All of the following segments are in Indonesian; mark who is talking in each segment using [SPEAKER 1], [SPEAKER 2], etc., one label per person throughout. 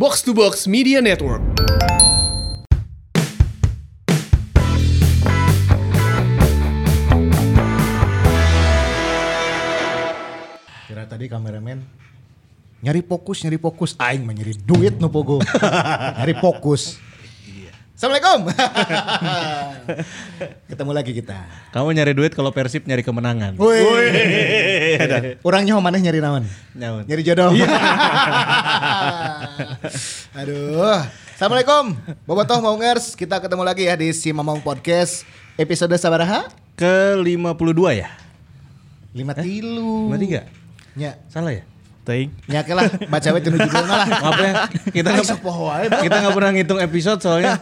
[SPEAKER 1] Box to Box Media Network.
[SPEAKER 2] Kira tadi kameramen nyari fokus, nyari fokus. Aing mah nyari duit no pogo. nyari fokus. Assalamualaikum. Ketemu lagi kita.
[SPEAKER 3] Kamu nyari duit kalau Persib nyari kemenangan.
[SPEAKER 2] Woi. Orangnya mana nyari naon?
[SPEAKER 3] Nyamun.
[SPEAKER 2] Nyari jodoh. Aduh. Assalamualaikum. Bobotoh Maungers, kita ketemu lagi ya di Si Mamong Podcast episode sabaraha?
[SPEAKER 3] Ke 52 ya?
[SPEAKER 2] Lima tilu.
[SPEAKER 3] 53?
[SPEAKER 2] Nya,
[SPEAKER 3] Salah ya?
[SPEAKER 4] Ting.
[SPEAKER 2] nya ke lah baca we tinu judulna lah.
[SPEAKER 3] Maaf ya, kita nggak kita nggak pernah ngitung episode soalnya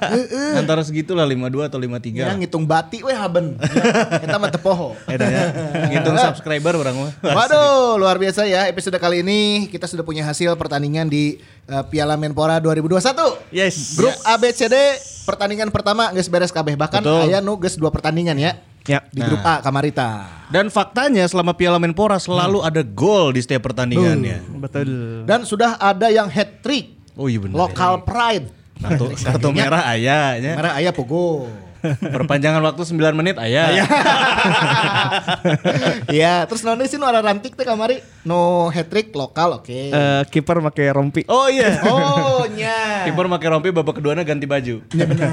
[SPEAKER 3] antara segitu lah 52 atau 53
[SPEAKER 2] Ya ngitung bati we haben. Ya, Kita mah teu poho.
[SPEAKER 3] Eh, ya. Ngitung subscriber orang mah.
[SPEAKER 2] Waduh, luar biasa ya. Episode kali ini kita sudah punya hasil pertandingan di uh, Piala Menpora 2021.
[SPEAKER 3] Yes.
[SPEAKER 2] Grup ABCD pertandingan pertama geus beres kabeh. Bahkan aya nu geus dua pertandingan ya.
[SPEAKER 4] Ya.
[SPEAKER 2] Di grup A Kamarita.
[SPEAKER 3] Dan faktanya selama Piala Menpora selalu ada gol di setiap pertandingannya.
[SPEAKER 4] Betul.
[SPEAKER 2] Dan sudah ada yang hat trick.
[SPEAKER 3] Oh iya benar.
[SPEAKER 2] Lokal pride.
[SPEAKER 3] Kartu, kartu merah ayahnya.
[SPEAKER 2] Merah aya pogo.
[SPEAKER 3] Perpanjangan waktu 9 menit ayah.
[SPEAKER 2] Iya, terus nonton sih nu ada rantik teh kamari. No hat trick lokal oke.
[SPEAKER 4] Eh, kiper pakai rompi.
[SPEAKER 3] Oh iya.
[SPEAKER 2] Oh, nya.
[SPEAKER 3] Kiper pakai rompi babak keduanya ganti baju.
[SPEAKER 2] Iya benar.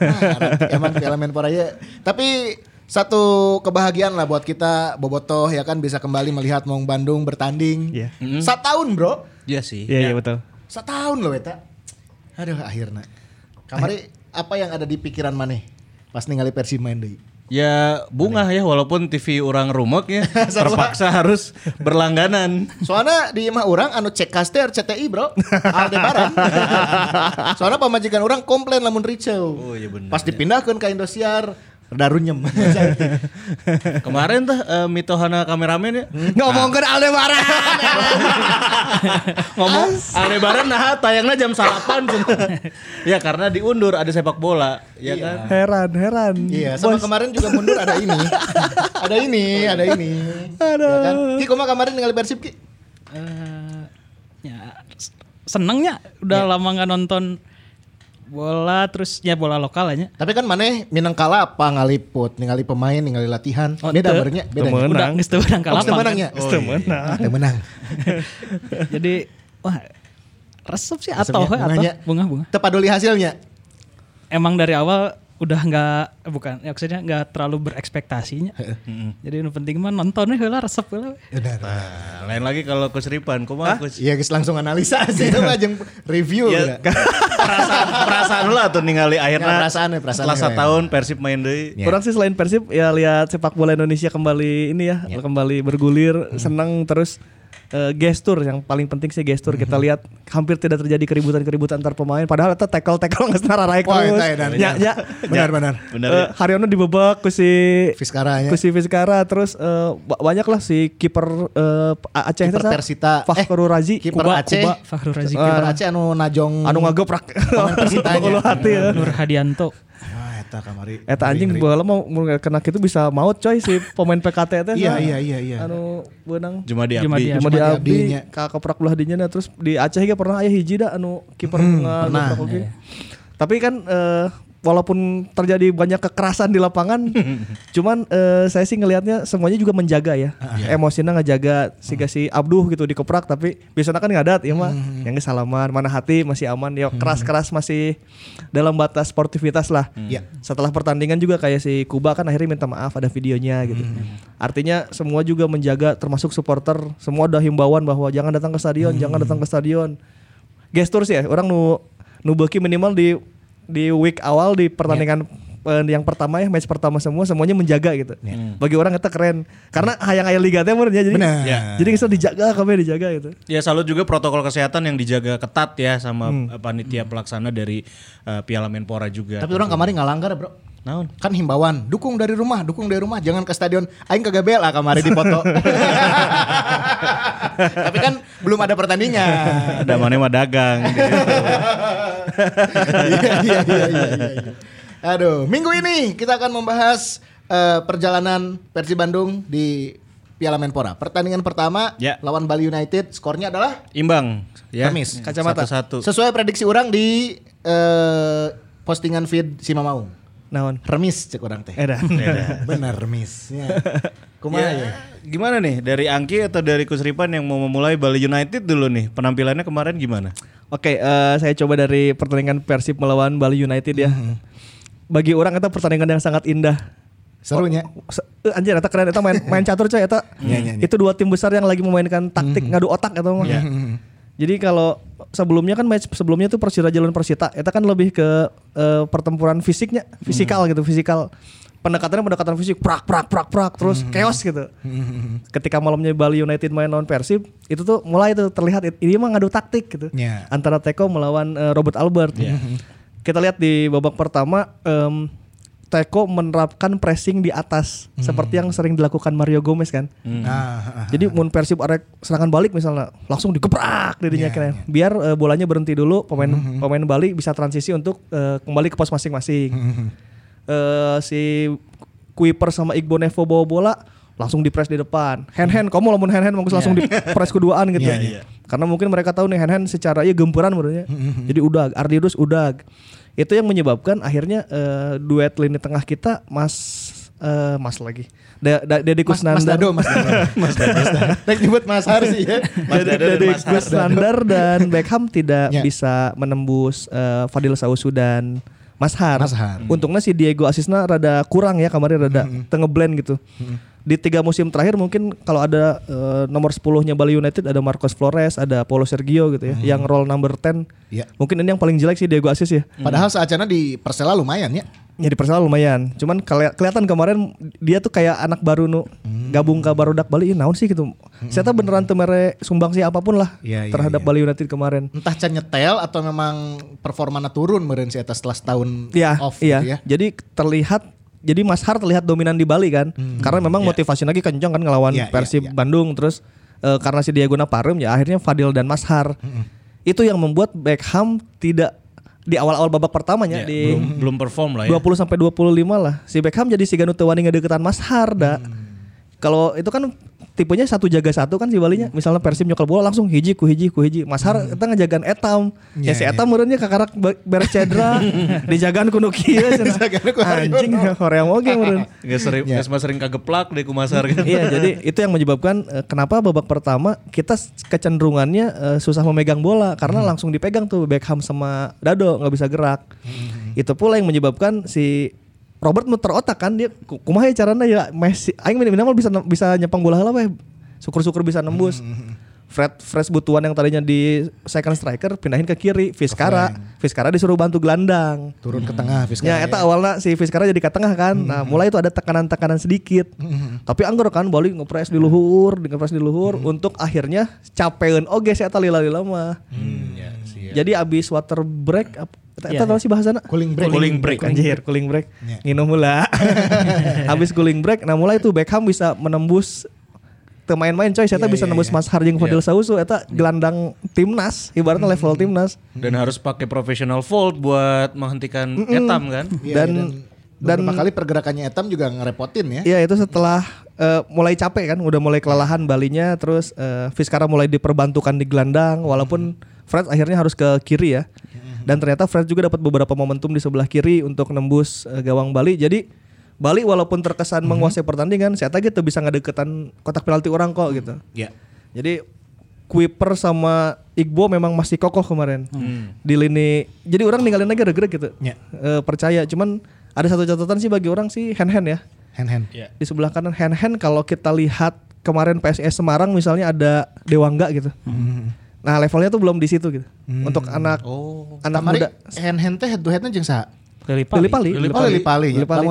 [SPEAKER 2] Ah, nanti emang Piala Menpora ya. Tapi satu kebahagiaan lah buat kita Bobotoh ya kan bisa kembali melihat Maung Bandung bertanding.
[SPEAKER 4] Iya.
[SPEAKER 2] Setahun bro.
[SPEAKER 3] Iya sih.
[SPEAKER 4] Iya, iya betul.
[SPEAKER 2] Setahun loh Eta. Aduh akhirnya. Kamari apa yang ada di pikiran maneh pas ningali Persib main deui?
[SPEAKER 3] Ya bunga ya walaupun TV orang rumek ya terpaksa harus berlangganan.
[SPEAKER 2] Soalnya di imah orang anu cek kaster CTI bro. Aldebaran. Soalnya pemajikan orang komplain lamun ricau.
[SPEAKER 3] Oh, iya bener,
[SPEAKER 2] Pas dipindahkan ke Indosiar Rada runyem.
[SPEAKER 3] Kemarin tuh eh, mitohana kameramen ya?
[SPEAKER 4] Ngomongin Aldebaran.
[SPEAKER 3] ngomong Aldebaran nah tayangnya jam salapan ya karena diundur ada sepak bola ya kan.
[SPEAKER 4] heran, heran.
[SPEAKER 2] Iya sama kemarin juga mundur ada ini. Ada ini Ada ini.
[SPEAKER 4] Aduh.
[SPEAKER 2] ya kan? Ki koma kemarin ningali Persib Ki?
[SPEAKER 5] Eh, ya senengnya udah lama nggak nonton bola terus ya bola lokal aja.
[SPEAKER 2] Tapi kan maneh minang kalah apa ngaliput? Ningali pemain ningali latihan.
[SPEAKER 5] Oh,
[SPEAKER 2] Beda
[SPEAKER 5] teu.
[SPEAKER 2] bernya Beda.
[SPEAKER 5] udah
[SPEAKER 4] Menang.
[SPEAKER 5] nggak setuju menang
[SPEAKER 2] Oh,
[SPEAKER 5] kalah
[SPEAKER 2] menang ya
[SPEAKER 4] Oh, menang.
[SPEAKER 2] Ah, teu menang.
[SPEAKER 5] Jadi wah resep sih atau atau
[SPEAKER 2] bunganya.
[SPEAKER 5] bunga bunga
[SPEAKER 2] Tepaduli hasilnya.
[SPEAKER 5] Emang dari awal udah nggak eh, bukan ya maksudnya nggak terlalu berekspektasinya. Jadi yang penting mah nontonnya lah resep lah
[SPEAKER 3] Nah, lain lagi kalau keseripan, kumaha kus?
[SPEAKER 2] Iya guys langsung analisa sih. Itu mah jeung review
[SPEAKER 3] Ya,
[SPEAKER 2] udah.
[SPEAKER 3] perasaan perasaan lah tuh ningali akhirnya
[SPEAKER 2] Ya, perasaan ya, perasaan
[SPEAKER 3] setelah
[SPEAKER 2] ya.
[SPEAKER 3] setahun Persib main deui.
[SPEAKER 4] Orang sih selain Persib ya lihat sepak bola Indonesia kembali ini ya, kembali bergulir, senang terus eh, gestur yang paling penting sih gestur kita lihat hampir tidak terjadi keributan-keributan antar pemain padahal itu tackle-tackle nggak setara raik
[SPEAKER 2] Wah,
[SPEAKER 4] terus. Ya, ya.
[SPEAKER 2] Benar-benar.
[SPEAKER 3] Bener
[SPEAKER 4] Eh,
[SPEAKER 3] ya.
[SPEAKER 4] Haryono dibebak ku si
[SPEAKER 2] Fiskara ya.
[SPEAKER 4] ku si Fiskara terus eh, ba- banyak lah si kiper eh, Aceh
[SPEAKER 2] Kiper. Persita.
[SPEAKER 4] Fakhrul Razi
[SPEAKER 2] kiper
[SPEAKER 4] Kuba,
[SPEAKER 2] Aceh.
[SPEAKER 4] Kuba.
[SPEAKER 5] Fakhrul Razi
[SPEAKER 2] Kiper Aceh anu najong
[SPEAKER 4] anu ngageprak. Ulu hati ya.
[SPEAKER 5] Nur Hadianto
[SPEAKER 2] eta kamari.
[SPEAKER 4] Eta anjing bola mau mau kena itu bisa maut coy si pemain PKT teh.
[SPEAKER 2] Iya,
[SPEAKER 4] Sa.
[SPEAKER 2] iya, iya, iya.
[SPEAKER 4] Anu beunang
[SPEAKER 3] Cuma di
[SPEAKER 5] Cuma
[SPEAKER 3] abdi.
[SPEAKER 5] di-
[SPEAKER 4] cuma di
[SPEAKER 2] di
[SPEAKER 4] abdi ka keprak belah dinya nah, terus di Aceh ge pernah aya hiji da anu kiper
[SPEAKER 2] Hmm,
[SPEAKER 4] ngageprak oge. Tapi kan eh, walaupun terjadi banyak kekerasan di lapangan, cuman eh, saya sih ngelihatnya semuanya juga menjaga ya. Emosinya ngejaga si si Abduh gitu dikeprak tapi biasanya kan ngadat ya mah. Yang ge salaman, mana hati masih aman ya keras-keras masih dalam batas sportivitas lah.
[SPEAKER 2] Iya.
[SPEAKER 4] Setelah pertandingan juga kayak si Kuba kan akhirnya minta maaf ada videonya gitu. Artinya semua juga menjaga termasuk supporter, semua ada himbauan bahwa jangan datang ke stadion, jangan datang ke stadion. Gestur sih ya, orang nu nu minimal di di week awal di pertandingan eh, yang pertama ya match pertama semua semuanya menjaga gitu. Bagi orang itu keren. Karena hayang aya liga teh ya, jadi
[SPEAKER 2] Benar.
[SPEAKER 3] Ya.
[SPEAKER 4] jadi bisa dijaga kabeh dijaga gitu.
[SPEAKER 3] Ya salut juga protokol kesehatan yang dijaga ketat ya sama eh, panitia pelaksana dari eh, Piala Menpora juga.
[SPEAKER 2] Tapi orang kemarin nggak langgar bro.
[SPEAKER 3] Naon?
[SPEAKER 2] Kan himbauan, dukung dari rumah, dukung dari rumah, jangan ke stadion. Aing kagak bela kemarin di foto. Tapi kan belum ada pertandingan.
[SPEAKER 3] Ada mana mah dagang. gitu.
[SPEAKER 2] Iya, iya, iya, iya, iya. Aduh, minggu ini kita akan membahas eh, perjalanan Persib Bandung di Piala Menpora. Pertandingan pertama
[SPEAKER 3] Ya.
[SPEAKER 2] lawan Bali United, skornya adalah
[SPEAKER 3] Imbang ya.
[SPEAKER 2] Remis.
[SPEAKER 4] Kacamata.
[SPEAKER 3] Satu-satu.
[SPEAKER 2] sesuai prediksi orang di eh, postingan feed si Mamaung.
[SPEAKER 4] Naon?
[SPEAKER 2] Remis cek orang teh.
[SPEAKER 4] Eda.
[SPEAKER 2] Bener remis. Ya. Kumaha
[SPEAKER 3] Ya,
[SPEAKER 2] ya?
[SPEAKER 3] Gimana nih dari Angki atau dari Kusripan yang mau memulai Bali United dulu nih penampilannya kemarin gimana?
[SPEAKER 4] Oke, eh, saya coba dari pertandingan Persib melawan Bali United ya. Bagi orang itu pertandingan yang sangat indah.
[SPEAKER 2] Serunya.
[SPEAKER 4] Se- eh, anjir eta keren eta main main catur coy eta.
[SPEAKER 2] Iya, iya, iya.
[SPEAKER 4] Itu dua tim besar yang lagi memainkan taktik ngadu otak eta mah. Jadi kalau sebelumnya kan match sebelumnya tuh Persira Jalur Persita, eta kan lebih ke eh, pertempuran fisiknya, fisikal gitu, fisikal. Pendekatannya pendekatan fisik, prak prak prak prak terus chaos gitu. Ketika malamnya Bali United main lawan Persib, itu tuh mulai tuh terlihat ini mah ngadu taktik gitu.
[SPEAKER 2] Iya.
[SPEAKER 4] Antara Teko melawan eh, Robert Albert. Kita lihat di babak pertama em, Teko menerapkan pressing di atas seperti yang sering dilakukan Mario Gomez kan.
[SPEAKER 2] Nah,
[SPEAKER 4] Jadi mun Persib arek serangan balik misalnya langsung digebrak dirinya
[SPEAKER 2] Iya,
[SPEAKER 4] keren.
[SPEAKER 2] iya.
[SPEAKER 4] Biar eh, bolanya berhenti dulu pemain pemain Bali bisa transisi untuk eh, kembali ke pos masing-masing. Eh, si Kuiper sama Igbo Nevo bawa bola langsung di press di depan. Hand hand kamu lamun hand hand bagus langsung di press keduaan gitu.
[SPEAKER 2] Iya, iya.
[SPEAKER 4] Karena mungkin mereka tahu nih hand hand secara iya gempuran menurutnya. Jadi udah Ardius udah. Itu yang menyebabkan akhirnya eh, duet lini tengah kita Mas eh, Mas lagi. Da, da, Deddy
[SPEAKER 2] Mas, Mas
[SPEAKER 4] Kusnandar.
[SPEAKER 2] Dado, Mas Dado. Mas Dado. Rek nyebut Mas Har sih ya.
[SPEAKER 3] Mas Dado.
[SPEAKER 4] Kusnandar dan Beckham tidak
[SPEAKER 2] Ya.
[SPEAKER 4] bisa menembus eh, Fadil Sausu dan Mas Har.
[SPEAKER 2] Mas Har.
[SPEAKER 4] Untungnya si Diego Asisna rada kurang ya kemarin rada tengeblend gitu. Di tiga musim terakhir mungkin kalau ada eh, nomor 10-nya Bali United ada Marcos Flores, ada Paulo Sergio gitu ya, yang role number 10.
[SPEAKER 2] Iya.
[SPEAKER 4] Mungkin ini yang paling jelek sih Diego Asis ya.
[SPEAKER 2] Padahal saacana di Persela lumayan ya.
[SPEAKER 4] Ya di Persela lumayan. Cuman keli- kelihatan kemarin dia tuh kayak anak baru nu gabung ke Barudak Bali. Naon sih gitu. Saya tuh beneran temere sumbang sih apa pun lah
[SPEAKER 2] Iya, iya,
[SPEAKER 4] terhadap
[SPEAKER 2] iya.
[SPEAKER 4] Bali United kemarin.
[SPEAKER 2] Entah can nyetel atau memang performana turun meren si atas setelah setahun
[SPEAKER 4] Iya,
[SPEAKER 2] off
[SPEAKER 4] iya.
[SPEAKER 2] gitu ya.
[SPEAKER 4] Jadi terlihat jadi Mas Har terlihat dominan di Bali kan. Karena memang motivasi lagi kencang kan ngelawan
[SPEAKER 2] Iya, iya,
[SPEAKER 4] Persib
[SPEAKER 2] iya.
[SPEAKER 4] Bandung terus eh, karena si Diego Naparum ya akhirnya Fadil dan Mas Har. Itu yang membuat Beckham tidak di awal-awal babak pertamanya
[SPEAKER 3] Ya,
[SPEAKER 4] di
[SPEAKER 3] belum belum perform lah ya.
[SPEAKER 4] 20 sampai 25 lah. Si Beckham jadi si Ganu Tewani ngedeketan Mas Harda. Kalau itu kan tipenya satu jaga satu kan si Balinya. Misalnya Persib nyokel bola langsung hiji ku hiji ku hiji. Mas Har kita ngejagaan Etam.
[SPEAKER 2] Iya,
[SPEAKER 4] ya si
[SPEAKER 2] iya.
[SPEAKER 4] Etam meureunnya kakarak be- beres cedera, dijagaan kuno kieu
[SPEAKER 2] ku.
[SPEAKER 4] Anjing hoream oge meureun.
[SPEAKER 3] Nggak sering,
[SPEAKER 2] Ya.
[SPEAKER 3] semua sering kageplak deh kumasar kan.
[SPEAKER 4] Iya, jadi itu yang menyebabkan eh, kenapa babak pertama kita kecenderungannya eh, susah memegang bola karena langsung dipegang tuh Beckham sama Dado nggak bisa gerak. Itu pula yang menyebabkan si Robert muter otak kan dia ku- kumaha ya caranya ya Messi aing minimal bisa bisa nyepang bola heula we. Syukur-syukur bisa nembus. Fred Fresh Butuan yang tadinya di second striker pindahin ke kiri, Vizcara. Vizcara disuruh bantu gelandang.
[SPEAKER 2] Turun ke tengah Vizcara.
[SPEAKER 4] Ya, eta awalnya si Vizcara jadi ke tengah kan. Nah, mulai itu ada tekanan-tekanan sedikit. Tapi anggur kan balik ngepres di luhur, ngepres di luhur untuk akhirnya capeun oge si eta lila-lila mah.
[SPEAKER 3] ya,
[SPEAKER 4] Jadi abis water break eta
[SPEAKER 5] Iya,
[SPEAKER 4] naon sih bahasana?
[SPEAKER 2] Cooling break.
[SPEAKER 3] Cooling break.
[SPEAKER 4] Anjir, cooling break.
[SPEAKER 2] Ya.
[SPEAKER 4] Nginum heula. Habis cooling break, nah mulai itu Beckham bisa menembus teu main-main coy, saya
[SPEAKER 2] Iya,
[SPEAKER 4] bisa
[SPEAKER 2] iya,
[SPEAKER 4] nembus
[SPEAKER 2] iya.
[SPEAKER 4] Mas Har jeung Fadil Sausu eta gelandang timnas, ibaratnya level timnas.
[SPEAKER 3] Dan harus pakai professional vault buat menghentikan etam kan.
[SPEAKER 2] Iya,
[SPEAKER 4] Dan-
[SPEAKER 2] dan,
[SPEAKER 4] dan-
[SPEAKER 2] beberapa kali pergerakannya Etam juga ngerepotin ya.
[SPEAKER 4] Iya itu setelah eh, mulai capek kan, udah mulai kelelahan balinya, terus eh, Vizcara mulai diperbantukan di gelandang, walaupun Fred akhirnya harus ke kiri ya. Dan ternyata Fred juga dapat beberapa momentum di sebelah kiri untuk nembus eh, gawang Bali. Jadi Bali walaupun terkesan menguasai pertandingan, saya tadi tuh bisa ngedeketan kotak penalti orang kok gitu.
[SPEAKER 2] Iya.
[SPEAKER 4] Jadi Kuiper sama Igbo memang masih kokoh kemarin di lini. Jadi orang ninggalin aja gerak gitu.
[SPEAKER 2] Ya.
[SPEAKER 4] Eh, percaya. Cuman ada satu catatan sih bagi orang sih hand hand ya
[SPEAKER 2] Hand hand.
[SPEAKER 3] Ya.
[SPEAKER 4] di sebelah kanan hand hand kalau kita lihat kemarin PSS Semarang misalnya ada Dewangga gitu. Nah levelnya tuh belum di situ gitu. Untuk anak
[SPEAKER 3] Oh.
[SPEAKER 4] anak
[SPEAKER 2] Kamari
[SPEAKER 4] muda.
[SPEAKER 2] hand hand teh head to headnya jeung saha?
[SPEAKER 5] Lili
[SPEAKER 4] Lili Pali.
[SPEAKER 2] Oh Lili Pali. ya.
[SPEAKER 4] Lili Pali.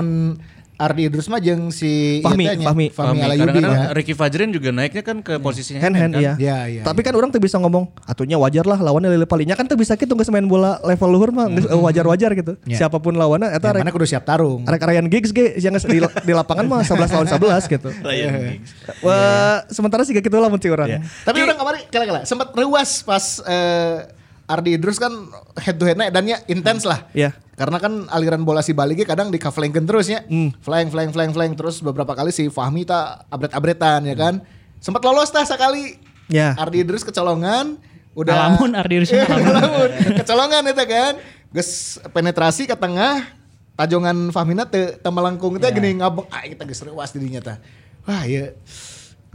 [SPEAKER 2] Ardi Idrus mah jeung si
[SPEAKER 4] Fahmi,
[SPEAKER 2] ieu teh nya,
[SPEAKER 4] Fahmi.
[SPEAKER 2] Fahmi
[SPEAKER 3] Fahmi.
[SPEAKER 2] Alayubi
[SPEAKER 3] Kadang-kadang
[SPEAKER 2] ya.
[SPEAKER 3] Ricky Fajrin juga naiknya kan ke posisinya
[SPEAKER 4] Hand hand
[SPEAKER 3] kan?
[SPEAKER 4] iya.
[SPEAKER 2] Iya, iya,
[SPEAKER 4] Tapi kan orang tuh bisa ngomong atunya wajar lah lawannya Lili Palinya kan tuh bisa gitu nggak main bola level luhur mah eh, wajar-wajar gitu.
[SPEAKER 2] Iya.
[SPEAKER 4] Siapa pun lawannya eta
[SPEAKER 2] Ya,
[SPEAKER 4] rek
[SPEAKER 2] mana kudu siap tarung.
[SPEAKER 4] Arek Ryan Giggs ge yang di, di lapangan mah 11 lawan 11 gitu.
[SPEAKER 3] Ryan Giggs.
[SPEAKER 4] Wah, sementara sih kayak gitu lah mun orang.
[SPEAKER 3] Iya.
[SPEAKER 2] Tapi orang kemarin kala-kala sempat reuas pas eh, Ardi Idrus kan head to headnya dan ya intens lah.
[SPEAKER 4] Iya.
[SPEAKER 2] Karena kan aliran bola si Bali kadang di terus terus ya. Flank, flank, flank, flank. Terus beberapa kali si Fahmi tak abret-abretan ya kan. Sempat lolos tah sekali.
[SPEAKER 4] Ya.
[SPEAKER 2] Ardi Idrus kecolongan. Udah.
[SPEAKER 5] Ngalamun Ardi Idrus
[SPEAKER 2] Iya,
[SPEAKER 5] ngalamun.
[SPEAKER 2] ngalamun. kecolongan itu kan. Ges penetrasi ke tengah. Tajongan Fahmina te, te melengkung itu gini ngabeng. Ah kita geus reuas dirinya tah. Wah iya.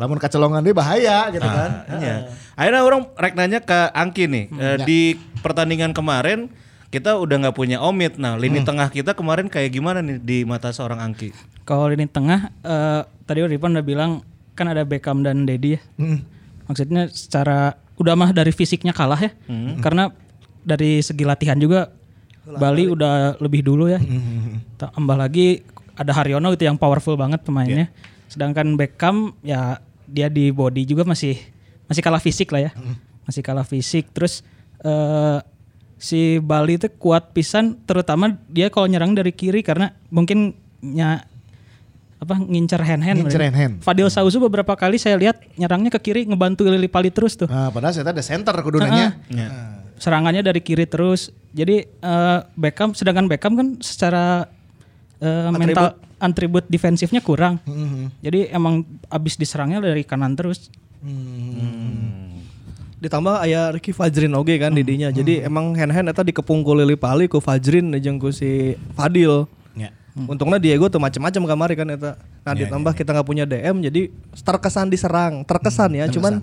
[SPEAKER 2] Lamun kecolongan dia bahaya gitu kan.
[SPEAKER 3] Ah, iya. Akhirnya orang rek nanya ke Angki nih.
[SPEAKER 2] Hmm,
[SPEAKER 3] Eh,
[SPEAKER 2] ya.
[SPEAKER 3] Di pertandingan kemarin kita udah nggak punya Omid. Nah, lini
[SPEAKER 2] Hmm.
[SPEAKER 3] tengah kita kemarin kayak gimana nih di mata seorang Angki?
[SPEAKER 5] Kalau lini tengah eh, tadi Ripon udah bilang kan ada Beckham dan Dedi ya.
[SPEAKER 2] Hmm.
[SPEAKER 5] Maksudnya secara udah mah dari fisiknya kalah ya. Karena dari segi latihan juga Bali udah lebih dulu ya. Tambah lagi ada Haryono gitu yang powerful banget pemainnya. Sedangkan Beckham ya dia di body juga masih masih kalah fisik lah ya. Masih kalah fisik. Terus eh si Bali itu kuat pisan terutama dia kalau nyerang dari kiri karena mungkin nya apa ngincer hand hand
[SPEAKER 2] Ngincer hand-hand.
[SPEAKER 5] Fadil Sauzu beberapa kali saya lihat nyerangnya ke kiri ngebantu Lili Pali terus tuh.
[SPEAKER 2] Nah, padahal saya ada center kudunanya.
[SPEAKER 5] Serangannya dari kiri terus. Jadi eh, Beckham sedangkan Beckham kan secara eh, mental atribut defensifnya kurang. Jadi emang abis diserangnya dari kanan terus.
[SPEAKER 4] Ditambah aya Ricky Fajrin oge kan didinya. Jadi emang hand-hand eta dikepung ku Lili Pali ku Fajrin jeung ku si Fadil.
[SPEAKER 2] Ya.
[SPEAKER 4] Untungnya Diego tuh macam-macam kamari kan eta. Nah, ditambah kita nggak punya DM jadi terkesan diserang, terkesan ya, cuman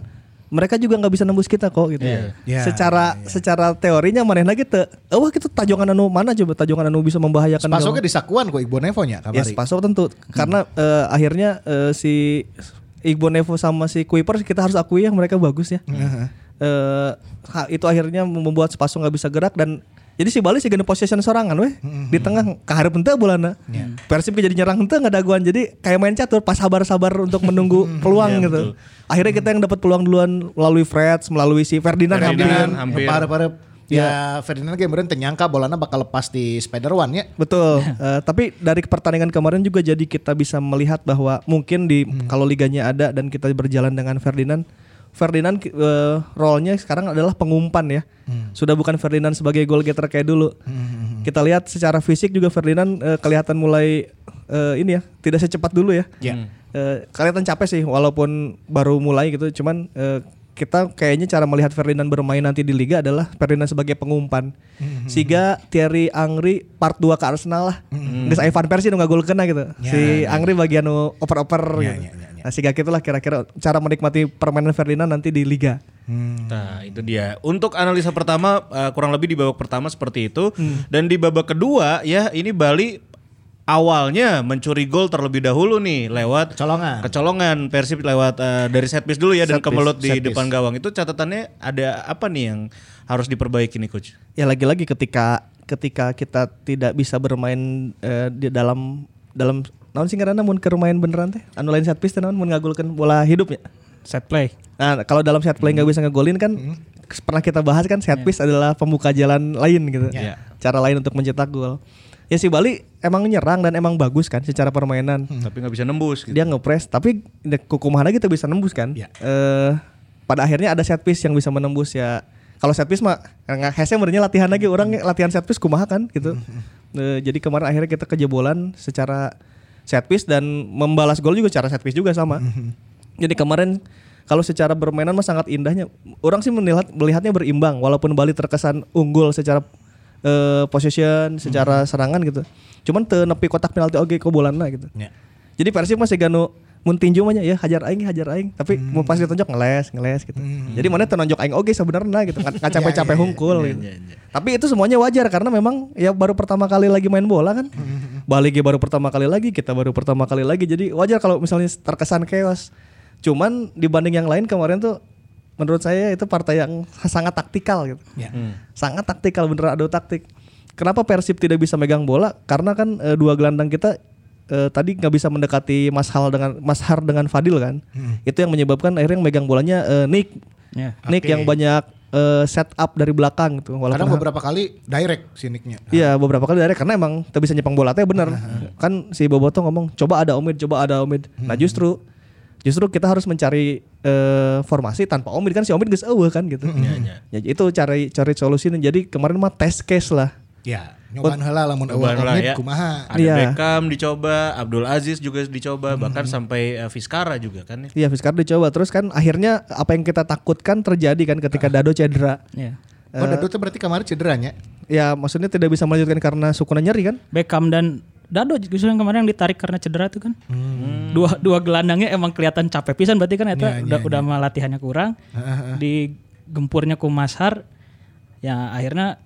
[SPEAKER 4] mereka juga nggak bisa nembus kita kok gitu.
[SPEAKER 2] Ya,
[SPEAKER 4] secara secara teorinya manehna gitu. Oh, wah kita tajongan anu mana coba tajongan anu bisa membahayakan
[SPEAKER 2] Spasoknya
[SPEAKER 4] gawang.
[SPEAKER 2] di Sakuan kok Iqbal Nevo nya
[SPEAKER 4] Ya,
[SPEAKER 2] kamari.
[SPEAKER 4] Spaso tentu karena eh, akhirnya eh, si Igbo Nevo sama si Kuiper kita harus akui yang mereka bagus ya. Eh, ha- itu akhirnya membuat Spaso nggak bisa gerak dan jadi si Bali sih gana possession sorangan weh di tengah kaharep henteu bulana. Persib jadi nyerang henteu nggak daguan jadi kayak main catur pas sabar-sabar untuk menunggu peluang gitu. Akhirnya kita yang dapat peluang duluan melalui Freds, melalui si Ferdinand,
[SPEAKER 3] Ferdinand.
[SPEAKER 4] hampir.
[SPEAKER 3] hampir.
[SPEAKER 2] Para-para ya Ferdinand kayak beneran ternyangka bolanya bakal lepas di Spider One ya.
[SPEAKER 4] Betul. Eh, tapi dari pertandingan kemarin juga jadi kita bisa melihat bahwa mungkin di kalau liganya ada dan kita berjalan dengan Ferdinand, Ferdinand eh, role-nya sekarang adalah pengumpan ya. Sudah bukan Ferdinand sebagai goal getter kayak dulu. Kita lihat secara fisik juga Ferdinand eh, kelihatan mulai eh, ini ya, tidak secepat dulu ya.
[SPEAKER 2] Ya.
[SPEAKER 4] Eh, kelihatan capek sih walaupun baru mulai gitu, cuman eh, kita kayaknya cara melihat Ferdinand bermain nanti di liga adalah Ferdinand sebagai pengumpan. Siga Thierry Angri part 2 ke Arsenal lah. Geus aya Van Persie nu ngagol kena gitu. si Angri bagian nu oper-oper gitu. Nah, siga gitulah kira-kira cara menikmati permainan Ferdinand nanti di liga.
[SPEAKER 3] Nah, itu dia. Untuk analisa pertama eh, kurang lebih di babak pertama seperti itu
[SPEAKER 2] Hmm.
[SPEAKER 3] dan di babak kedua ya ini Bali awalnya mencuri gol terlebih dahulu nih lewat
[SPEAKER 2] Kecolongan.
[SPEAKER 3] Kecolongan Persib lewat eh, dari set piece dulu ya dan
[SPEAKER 2] Set piece,
[SPEAKER 3] kemelut di
[SPEAKER 2] piece.
[SPEAKER 3] depan gawang. Itu catatannya ada apa nih yang harus diperbaiki nih coach?
[SPEAKER 4] Ya lagi-lagi ketika ketika kita tidak bisa bermain eh, di dalam dalam naon sih ngaranna mun keur main beneran teh anu lain set piece teh naon mun bola hidup ya.
[SPEAKER 5] Set play.
[SPEAKER 4] Nah, kalau dalam set play nggak bisa ngegolin kan pernah kita bahas kan set piece adalah pembuka jalan lain gitu.
[SPEAKER 3] Ya.
[SPEAKER 4] Cara lain untuk mencetak gol. Ya si Bali emang nyerang dan emang bagus kan secara permainan.
[SPEAKER 3] Tapi nggak bisa nembus gitu.
[SPEAKER 4] Dia ngepres tapi kukumaha kita bisa nembus kan.
[SPEAKER 2] Ya.
[SPEAKER 4] Eh pada akhirnya ada set piece yang bisa menembus ya. Kalau set piece mah nggak hese latihan lagi orang latihan set piece kumaha kan gitu. Eh, jadi kemarin akhirnya kita kejebolan secara set piece dan membalas gol juga cara set piece juga sama. Jadi kemarin kalau secara bermainan mah sangat indahnya. Orang sih melihat melihatnya berimbang walaupun Bali terkesan unggul secara eh, possession, secara serangan gitu. Cuman teu nepi kotak penalti oge bolanna gitu.
[SPEAKER 2] Ya.
[SPEAKER 4] Jadi Persib masih ganu mun tinju mah ya hajar aing hajar aing tapi mau pas ditonjok ngeles ngeles gitu. Jadi mana tenonjok aing oge sebenarnya gitu nggak capek-capek hungkul gitu. Tapi itu semuanya wajar karena memang ya baru pertama kali lagi main bola kan. Balik baru pertama kali lagi, kita baru pertama kali lagi. Jadi wajar kalau misalnya terkesan chaos. Cuman dibanding yang lain kemarin tuh menurut saya itu partai yang sangat taktikal gitu.
[SPEAKER 2] Ya.
[SPEAKER 4] Sangat taktikal beneran adu taktik. Kenapa Persib tidak bisa megang bola? Karena kan eh, dua gelandang kita eh, tadi nggak bisa mendekati Mas Hal dengan Mas Har dengan Fadil kan. Itu yang menyebabkan akhirnya yang megang bolanya eh, Nick.
[SPEAKER 5] Ya.
[SPEAKER 4] Nick
[SPEAKER 2] Oke.
[SPEAKER 4] yang banyak eh, set up dari belakang gitu. Walaupun
[SPEAKER 2] Kadang
[SPEAKER 4] Ha-
[SPEAKER 2] beberapa kali direct si nicknya.
[SPEAKER 4] Iya beberapa kali dari karena emang tak bisa nyepang bola teh bener kan si Boboto ngomong coba ada Omid coba ada Omid nah justru justru kita harus mencari eh, formasi tanpa Omid kan si Omid geus eueuh kan gitu ya, itu cari cari solusinya jadi kemarin mah test case lah
[SPEAKER 2] Ya. Nyobaan heula lamun eueuh omit
[SPEAKER 3] ya.
[SPEAKER 2] kumaha.
[SPEAKER 3] Ada
[SPEAKER 4] Iya.
[SPEAKER 3] Beckham dicoba, Abdul Aziz juga dicoba, bahkan sampai eh, Vizcara juga kan ya.
[SPEAKER 4] Iya Vizcar dicoba terus kan akhirnya apa yang kita takutkan terjadi kan ketika Dado cedera.
[SPEAKER 5] Ya.
[SPEAKER 2] Oh, Dado tuh berarti kemarin cederanya.
[SPEAKER 4] Ya maksudnya tidak bisa melanjutkan karena sukuna nyeri kan?
[SPEAKER 5] Beckham dan Dado justru yang kemarin yang ditarik karena cedera tuh kan. Dua dua gelandangnya emang kelihatan capek pisan berarti kan itu
[SPEAKER 2] Iya,
[SPEAKER 5] udah udah mah latihannya kurang. Di gempurnya ku Mashar ya akhirnya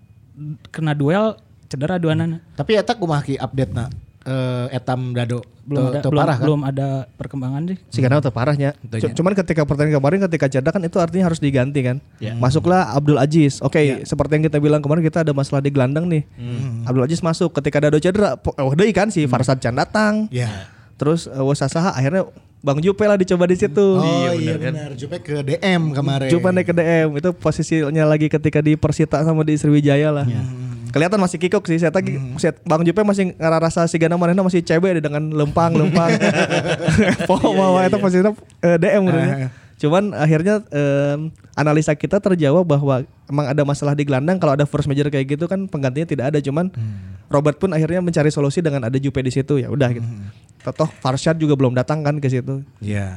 [SPEAKER 5] kena duel cedera dua nana.
[SPEAKER 2] Tapi eta kumaha ki update na eh, etam Dado
[SPEAKER 5] Belum ada belum,
[SPEAKER 2] parah kan?
[SPEAKER 5] belum ada perkembangan sih.
[SPEAKER 4] Si karena itu parahnya. C- Cuman ketika pertandingan kemarin ketika cedera kan itu artinya harus diganti kan. Masuklah Abdul Aziz. Oke, seperti yang kita bilang kemarin kita ada masalah di gelandang nih. Abdul Aziz masuk ketika Dado cedera. Oh, deui kan si Farsad Can datang.
[SPEAKER 2] Ya.
[SPEAKER 4] Terus uh, Wasasaha akhirnya Bang Jupe lah dicoba di situ.
[SPEAKER 2] Oh iya benar. Jupe ke DM kemarin.
[SPEAKER 4] Jupe naik ke DM itu posisinya lagi ketika di Persita sama di Sriwijaya lah. Kelihatan masih kikuk sih. Saya tadi saya- Bang Jupe masih ngerasa si Gana Manehna masih CB dengan lempang-lempang. Pokoknya itu posisinya eh, DM menurutnya. Cuman akhirnya em, analisa kita terjawab bahwa emang ada masalah di gelandang kalau ada force major kayak gitu kan penggantinya tidak ada cuman Robert pun akhirnya mencari solusi dengan ada Jupe di situ ya udah gitu. Toh Farshad juga belum datang kan ke situ.
[SPEAKER 2] Iya.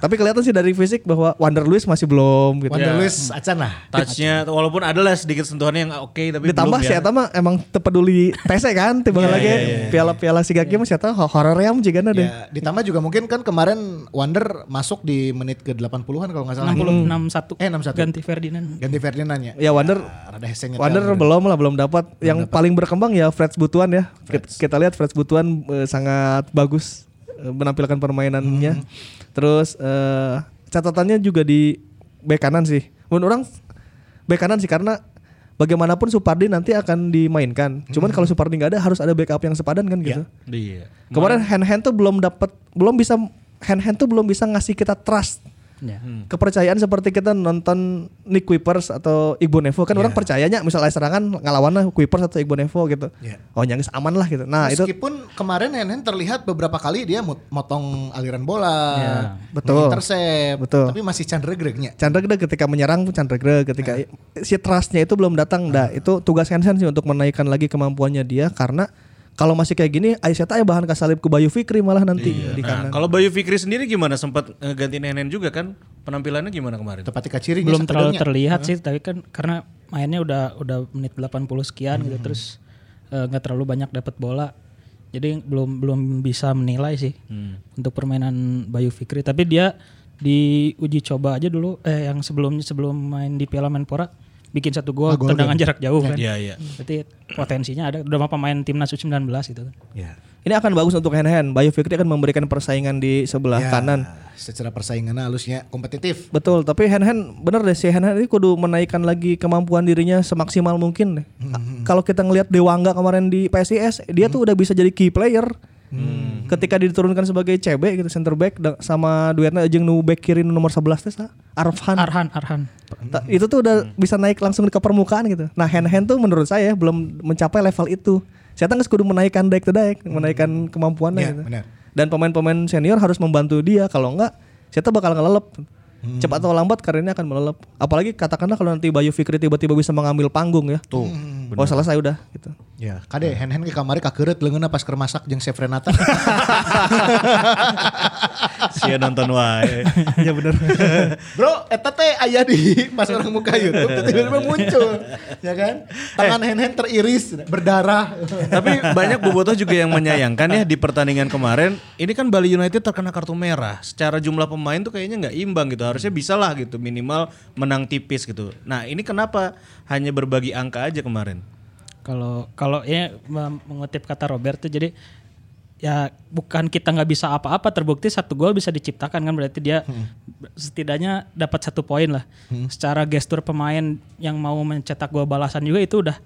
[SPEAKER 4] Tapi kelihatan sih dari fisik bahwa Wander Luis masih belum gitu.
[SPEAKER 2] Wander Luis acan lah.
[SPEAKER 3] Touchnya walaupun ada lah sedikit sentuhannya yang oke tapi
[SPEAKER 4] Ditambah
[SPEAKER 3] belum
[SPEAKER 4] si
[SPEAKER 3] ya.
[SPEAKER 4] Eta mah emang tepeduli TC kan tiba lagi piala-piala si Gaki mah si Eta horeream juga deh.
[SPEAKER 2] Ya, ditambah juga mungkin kan kemarin Wander masuk di menit ke 80-an kalau nggak salah.
[SPEAKER 5] 60 61
[SPEAKER 2] Eh, 61.
[SPEAKER 5] ganti Ferdinand.
[SPEAKER 2] Ganti Ferdinand ya.
[SPEAKER 4] Ya Wander
[SPEAKER 2] Rada hesenya.
[SPEAKER 4] Wander belum lah belum dapat. Yang paling berkembang ya Freds Butuan ya. Kita, kita lihat Freds Butuan eh, sangat bagus menampilkan permainannya. Terus eh, catatannya juga di bek kanan sih. Menurut orang bek kanan sih karena bagaimanapun Supardi nanti akan dimainkan. Cuman kalau Supardi nggak ada harus ada backup yang sepadan kan gitu.
[SPEAKER 3] Iya.
[SPEAKER 4] Kemarin hand hand tuh belum dapat belum bisa hand hand tuh belum bisa ngasih kita trust
[SPEAKER 5] Ya.
[SPEAKER 4] kepercayaan seperti kita nonton Nick Kuipers atau Igbo Nevo kan orang percayanya misalnya serangan ngelawannya Kuipers atau Igbo Nevo gitu.
[SPEAKER 2] Iya.
[SPEAKER 4] Oh nyangis aman lah gitu. Nah itu
[SPEAKER 2] Meskipun kemarin Henen terlihat beberapa kali dia mot- motong aliran bola,
[SPEAKER 5] Ya.
[SPEAKER 4] Betul.
[SPEAKER 2] intercept,
[SPEAKER 4] Betul.
[SPEAKER 2] tapi masih Chandra Gregnya.
[SPEAKER 4] Chandra Gede ketika menyerang pun Chandra Gede ketika si trustnya itu belum datang. Dah itu tugas Hansen sih untuk menaikkan lagi kemampuannya dia karena kalau masih kayak gini Aisyata ya bahan kasalip ke Bayu Fikri malah nanti di
[SPEAKER 3] Nah,
[SPEAKER 4] kanan.
[SPEAKER 3] kalau Bayu Fikri sendiri gimana? Sempat ganti Nenen juga kan? Penampilannya gimana kemarin?
[SPEAKER 2] Tepati kaciri
[SPEAKER 5] belum terlalu terlihat sih tapi kan karena mainnya udah udah menit 80 sekian gitu terus eh, nggak terlalu banyak dapat bola. Jadi belum belum bisa menilai sih untuk permainan Bayu Fikri. Tapi dia di uji coba aja dulu eh yang sebelumnya sebelum main di Piala Menpora bikin satu gol tendangan jarak jauh kan
[SPEAKER 3] Iya, iya.
[SPEAKER 5] berarti potensinya ada udah pemain timnas U19 gitu kan
[SPEAKER 2] Ya.
[SPEAKER 4] Ini akan bagus untuk hand hand. Bayu Fikri akan memberikan persaingan di sebelah
[SPEAKER 2] Ya,
[SPEAKER 4] kanan.
[SPEAKER 2] Secara persaingan halusnya kompetitif.
[SPEAKER 4] Betul, tapi hand hand bener deh si hand hand ini kudu menaikkan lagi kemampuan dirinya semaksimal mungkin deh. A- Kalau kita ngelihat Dewangga kemarin di PSIS, dia tuh udah bisa jadi key player. Ketika diturunkan sebagai CB gitu center back sama duetnya jeung nu back kiri nu nomor 11 teh sa? Arfan.
[SPEAKER 5] Arhan Arhan
[SPEAKER 4] Ta- itu tuh udah bisa naik langsung ke permukaan gitu. Nah hand hand tuh menurut saya belum mencapai level itu. Saya tangis kudu menaikkan daik to daik, menaikkan kemampuannya
[SPEAKER 2] Iya,
[SPEAKER 4] gitu.
[SPEAKER 2] benar.
[SPEAKER 4] Dan pemain-pemain senior harus membantu dia kalau enggak saya tuh bakal ngelelep. Cepat atau lambat karirnya akan melelep. Apalagi katakanlah kalau nanti Bayu Fikri tiba-tiba bisa mengambil panggung ya. Tuh. Oh selesai udah gitu.
[SPEAKER 2] Ya, kade hen-hen ke kamari kakeureut leungeunna pas keur masak jeung Chef Renata.
[SPEAKER 3] Sia nonton wae.
[SPEAKER 4] ya bener.
[SPEAKER 2] Bro, eta teh aya di pas orang muka YouTube teh tiba-tiba muncul. Ya kan? Tangan hen-hen teriris, berdarah.
[SPEAKER 3] Tapi banyak bobotoh juga yang menyayangkan ya di pertandingan kemarin. Ini kan Bali United terkena kartu merah. Secara jumlah pemain tuh kayaknya nggak imbang gitu. Harusnya bisa lah gitu minimal menang tipis gitu. Nah ini kenapa hanya berbagi angka aja kemarin?
[SPEAKER 5] Kalau kalau ya mengutip kata Robert tuh jadi ya bukan kita nggak bisa apa-apa terbukti satu gol bisa diciptakan kan berarti dia setidaknya dapat satu poin lah. Secara gestur pemain yang mau mencetak gol balasan juga itu udah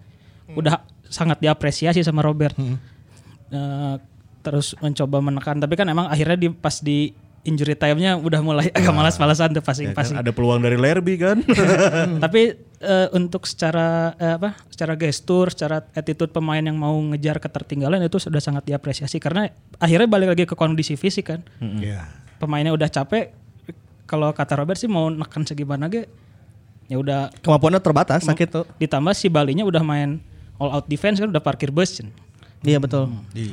[SPEAKER 5] udah sangat diapresiasi sama Robert. Eh, terus mencoba menekan tapi kan emang akhirnya di pas di injury time-nya udah mulai agak malas-malasan tuh
[SPEAKER 3] Ya kan,
[SPEAKER 5] passing-passing.
[SPEAKER 3] ada peluang dari Lerby kan?
[SPEAKER 5] Tapi eh, untuk secara eh, apa? Secara gestur, secara attitude pemain yang mau ngejar ketertinggalan itu sudah sangat diapresiasi karena akhirnya balik lagi ke kondisi fisik kan.
[SPEAKER 2] Iya.
[SPEAKER 5] Pemainnya udah capek. Kalau kata Robert sih mau neken segimana ge ya udah
[SPEAKER 4] Kemampuannya terbatas sakit tuh.
[SPEAKER 5] ditambah si Balinya udah main all out defense kan udah parkir bus.
[SPEAKER 4] Iya betul.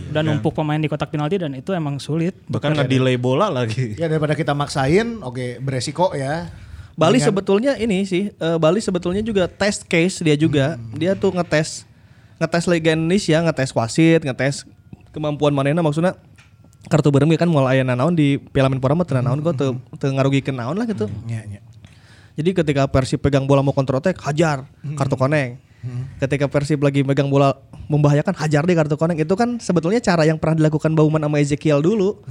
[SPEAKER 5] Udah numpuk pemain di kotak penalti dan itu emang sulit.
[SPEAKER 3] Bahkan nge-delay bola lagi.
[SPEAKER 2] Ya daripada kita maksain, oke beresiko ya.
[SPEAKER 4] Bali
[SPEAKER 2] Dengan-
[SPEAKER 4] sebetulnya ini sih, eh, Bali sebetulnya juga test case dia juga. Dia tuh ngetes ngetes Liga Indonesia, ngetes wasit, ngetes kemampuan manena maksudnya kartu berem kan mulai aya naon di Piala Menpora mah teu naon kok teu teu ngarugikeun naon lah gitu.
[SPEAKER 2] Ya, ya.
[SPEAKER 4] Jadi ketika Persib pegang bola mau counter attack, hajar kartu koneng. Ketika Persib lagi megang bola membahayakan, hajar deh kartu koneng. Itu kan sebetulnya cara yang pernah dilakukan Bauman sama Ezekiel dulu.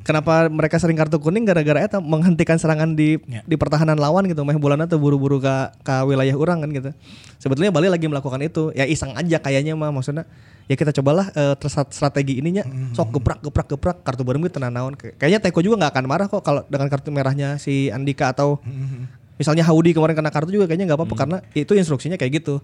[SPEAKER 4] Kenapa mereka sering kartu kuning gara-gara eta menghentikan serangan di
[SPEAKER 2] Ya.
[SPEAKER 4] di pertahanan lawan gitu. Meh bolana tuh buru-buru ke ke wilayah orang kan gitu. Sebetulnya Bali lagi melakukan itu. Ya iseng aja kayaknya mah maksudnya ya kita cobalah terus strategi ininya sok geprak geprak geprak kartu bareng gitu tenang naon Kay- kayaknya Teko juga nggak akan marah kok kalau dengan kartu merahnya si Andika atau misalnya Haudi kemarin kena kartu juga kayaknya nggak apa-apa karena itu instruksinya kayak gitu.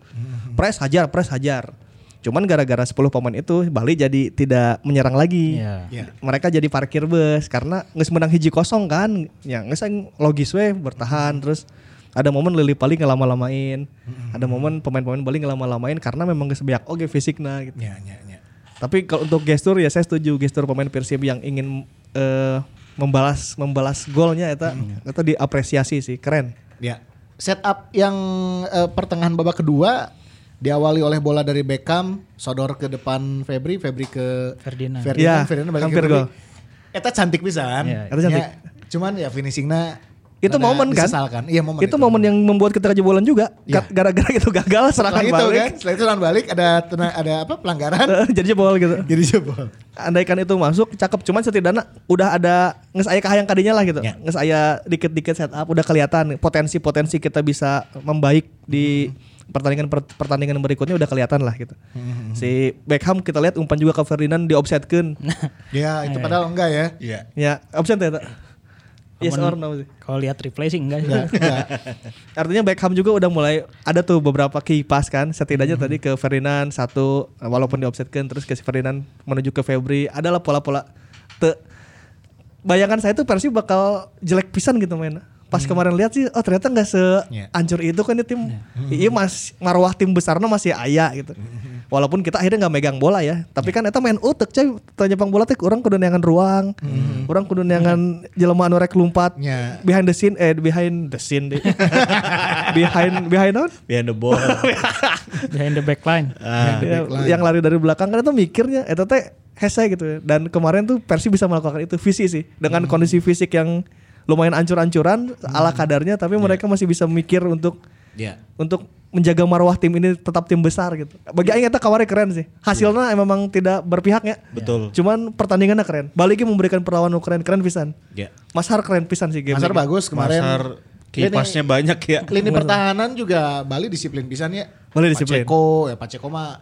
[SPEAKER 4] Press hajar press hajar. Cuman gara-gara 10 pemain itu Bali jadi tidak menyerang lagi.
[SPEAKER 5] Iya.
[SPEAKER 2] Ya.
[SPEAKER 4] mereka jadi parkir bus karena nggak menang hiji kosong kan. Ya nggak sang logis we bertahan terus ada momen Lili paling ngelama-lamain ada momen pemain-pemain Bali ngelama-lamain karena memang geus beak oge fisiknya gitu.
[SPEAKER 2] Ya, ya, ya.
[SPEAKER 4] tapi kalau untuk gestur ya saya setuju gestur pemain Persib yang ingin eh, membalas membalas golnya itu itu diapresiasi sih keren
[SPEAKER 2] Ya. Setup yang eh, pertengahan babak kedua diawali oleh bola dari Beckham, sodor ke depan Febri, Febri ke
[SPEAKER 5] Ferdinand.
[SPEAKER 2] Ferdinand,
[SPEAKER 4] Ya,
[SPEAKER 2] Ferdinand balik ke
[SPEAKER 4] hampir
[SPEAKER 2] Febri.
[SPEAKER 4] gol.
[SPEAKER 2] Eta cantik pisan.
[SPEAKER 4] Eta cantik.
[SPEAKER 2] Ya, cuman ya finishingnya
[SPEAKER 4] itu momen kan.
[SPEAKER 2] Iya momen
[SPEAKER 4] itu, momen yang membuat kita kejebolan juga
[SPEAKER 2] Iya.
[SPEAKER 4] Ga- gara-gara itu gagal
[SPEAKER 2] setelah
[SPEAKER 4] serangan
[SPEAKER 2] itu
[SPEAKER 4] balik
[SPEAKER 2] kan, setelah itu serangan balik ada tena- ada apa pelanggaran.
[SPEAKER 4] jadi jebol gitu
[SPEAKER 2] Jadi jebol.
[SPEAKER 4] andaikan itu masuk cakep cuman setidaknya udah ada nges aya kahayang kadinya lah gitu
[SPEAKER 2] Ya.
[SPEAKER 4] nges aya dikit-dikit setup udah kelihatan potensi-potensi kita bisa membaik di pertandingan per- pertandingan berikutnya udah kelihatan lah gitu si Beckham kita lihat umpan juga ke Ferdinand di offsetkeun
[SPEAKER 2] Ya itu padahal enggak ya.
[SPEAKER 3] Iya.
[SPEAKER 4] ya offset ya yes or no sih
[SPEAKER 5] Kalau lihat replay sih enggak.
[SPEAKER 2] Enggak, enggak.
[SPEAKER 4] Artinya Beckham juga udah mulai ada tuh beberapa key pass kan. Setidaknya tadi ke Ferdinand satu walaupun di offsetkan terus ke Ferdinand menuju ke Febri. Adalah pola-pola te bayangan saya tuh Persib bakal jelek pisan gitu main. Pas kemarin lihat sih oh ternyata nggak seancur itu kan ya tim. Iya mas marwah tim besarnya masih aya gitu. Walaupun kita akhirnya nggak megang bola ya, tapi kan eta main utek coy. Tanya pang bola teh orang kudu neangan ruang, orang kudu neangan jelema anu rek lumpat
[SPEAKER 2] Ya.
[SPEAKER 4] behind the scene eh behind the scene deh. behind behind on
[SPEAKER 3] Behind the ball.
[SPEAKER 5] Behind the back line.
[SPEAKER 3] Ah.
[SPEAKER 4] Ya, yang lari dari belakang kan itu mikirnya itu teh hese gitu ya. dan kemarin tuh Persi bisa melakukan itu visi sih dengan kondisi fisik yang lumayan ancur-ancuran ala kadarnya tapi mereka masih bisa mikir untuk
[SPEAKER 3] Iya.
[SPEAKER 4] untuk menjaga marwah tim ini tetap tim besar gitu. Bagi Aing eta kawarnya keren sih. Hasilnya memang tidak berpihak ya.
[SPEAKER 3] Betul.
[SPEAKER 4] Cuman pertandingannya keren. Balik memberikan perlawanan keren keren pisan.
[SPEAKER 3] Iya.
[SPEAKER 4] Mas Har keren pisan sih game.
[SPEAKER 2] Masar bagus kemarin.
[SPEAKER 3] Masar kipasnya banyak ya.
[SPEAKER 2] Lini pertahanan juga Bali disiplin pisan ya.
[SPEAKER 4] Bali disiplin.
[SPEAKER 2] Paceko, ya Paceko mah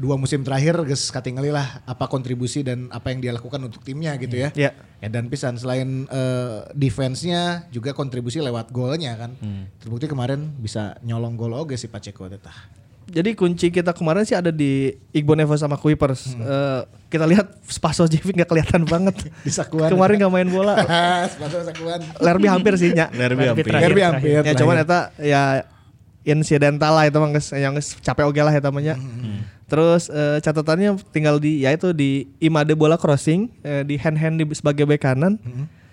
[SPEAKER 2] dua musim terakhir geus katingali lah apa kontribusi dan apa yang dia lakukan untuk timnya gitu ya.
[SPEAKER 4] Iya.
[SPEAKER 2] Ya dan pisan selain eh, defense-nya juga kontribusi lewat golnya kan. Terbukti kemarin bisa nyolong gol oge si Paceko tetah.
[SPEAKER 4] Jadi kunci kita kemarin sih ada di Igbo Nevo sama Kuipers. Eh, kita lihat Spaso Jevic nggak kelihatan banget.
[SPEAKER 2] Di sakuan.
[SPEAKER 4] Kemarin nggak main bola.
[SPEAKER 2] Sepatu sakuan.
[SPEAKER 4] Lerby hampir sih nya.
[SPEAKER 3] Derby hampir.
[SPEAKER 5] terakhir.
[SPEAKER 2] Derby hampir.
[SPEAKER 4] Ya cuman eta ya insidental lah itu mah yang capek oge lah eta mah nya. Terus eh, catatannya tinggal di ya itu di Imade bola crossing eh, di hand hand di sebagai bek kanan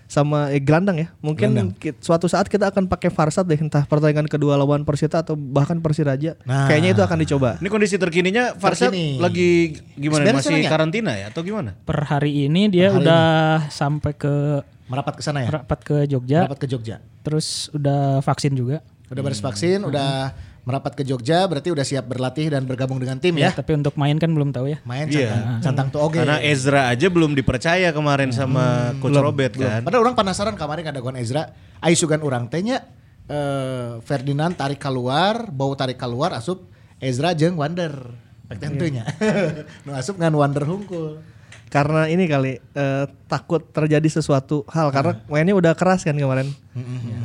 [SPEAKER 4] sama eh, gelandang ya. Mungkin ki- suatu saat kita akan pakai Farsad deh entah pertandingan kedua lawan Persita atau bahkan Persiraja.
[SPEAKER 2] Nah.
[SPEAKER 4] Kayaknya itu akan dicoba.
[SPEAKER 3] Ini kondisi terkininya Farsad
[SPEAKER 2] Terkini.
[SPEAKER 3] lagi gimana?
[SPEAKER 2] Beres
[SPEAKER 3] Masih
[SPEAKER 2] sebenarnya?
[SPEAKER 3] karantina ya atau gimana?
[SPEAKER 5] Per hari ini dia
[SPEAKER 2] hari
[SPEAKER 5] udah sampai ke
[SPEAKER 2] Merapat ke sana ya.
[SPEAKER 5] rapat ke Jogja,
[SPEAKER 2] Merapat ke Jogja.
[SPEAKER 5] terus udah vaksin juga.
[SPEAKER 2] Udah beres vaksin, udah merapat ke Jogja, berarti udah siap berlatih dan bergabung dengan tim ya.
[SPEAKER 5] Tapi untuk main kan belum tahu ya.
[SPEAKER 2] Main
[SPEAKER 3] Iya.
[SPEAKER 2] cantang, cantang tuh oke.
[SPEAKER 3] Karena Ezra aja belum dipercaya kemarin sama Coach Robert kan.
[SPEAKER 2] Padahal orang penasaran kemarin ada Gon Ezra, ai sugan orang tehnya eh, Ferdinand tarik keluar, bau tarik keluar asup Ezra jeung Wander. Pek tentunya. nu asup ngan Wander hungkul.
[SPEAKER 4] Karena ini kali eh, takut terjadi sesuatu hal. Karena mainnya udah keras kan kemarin.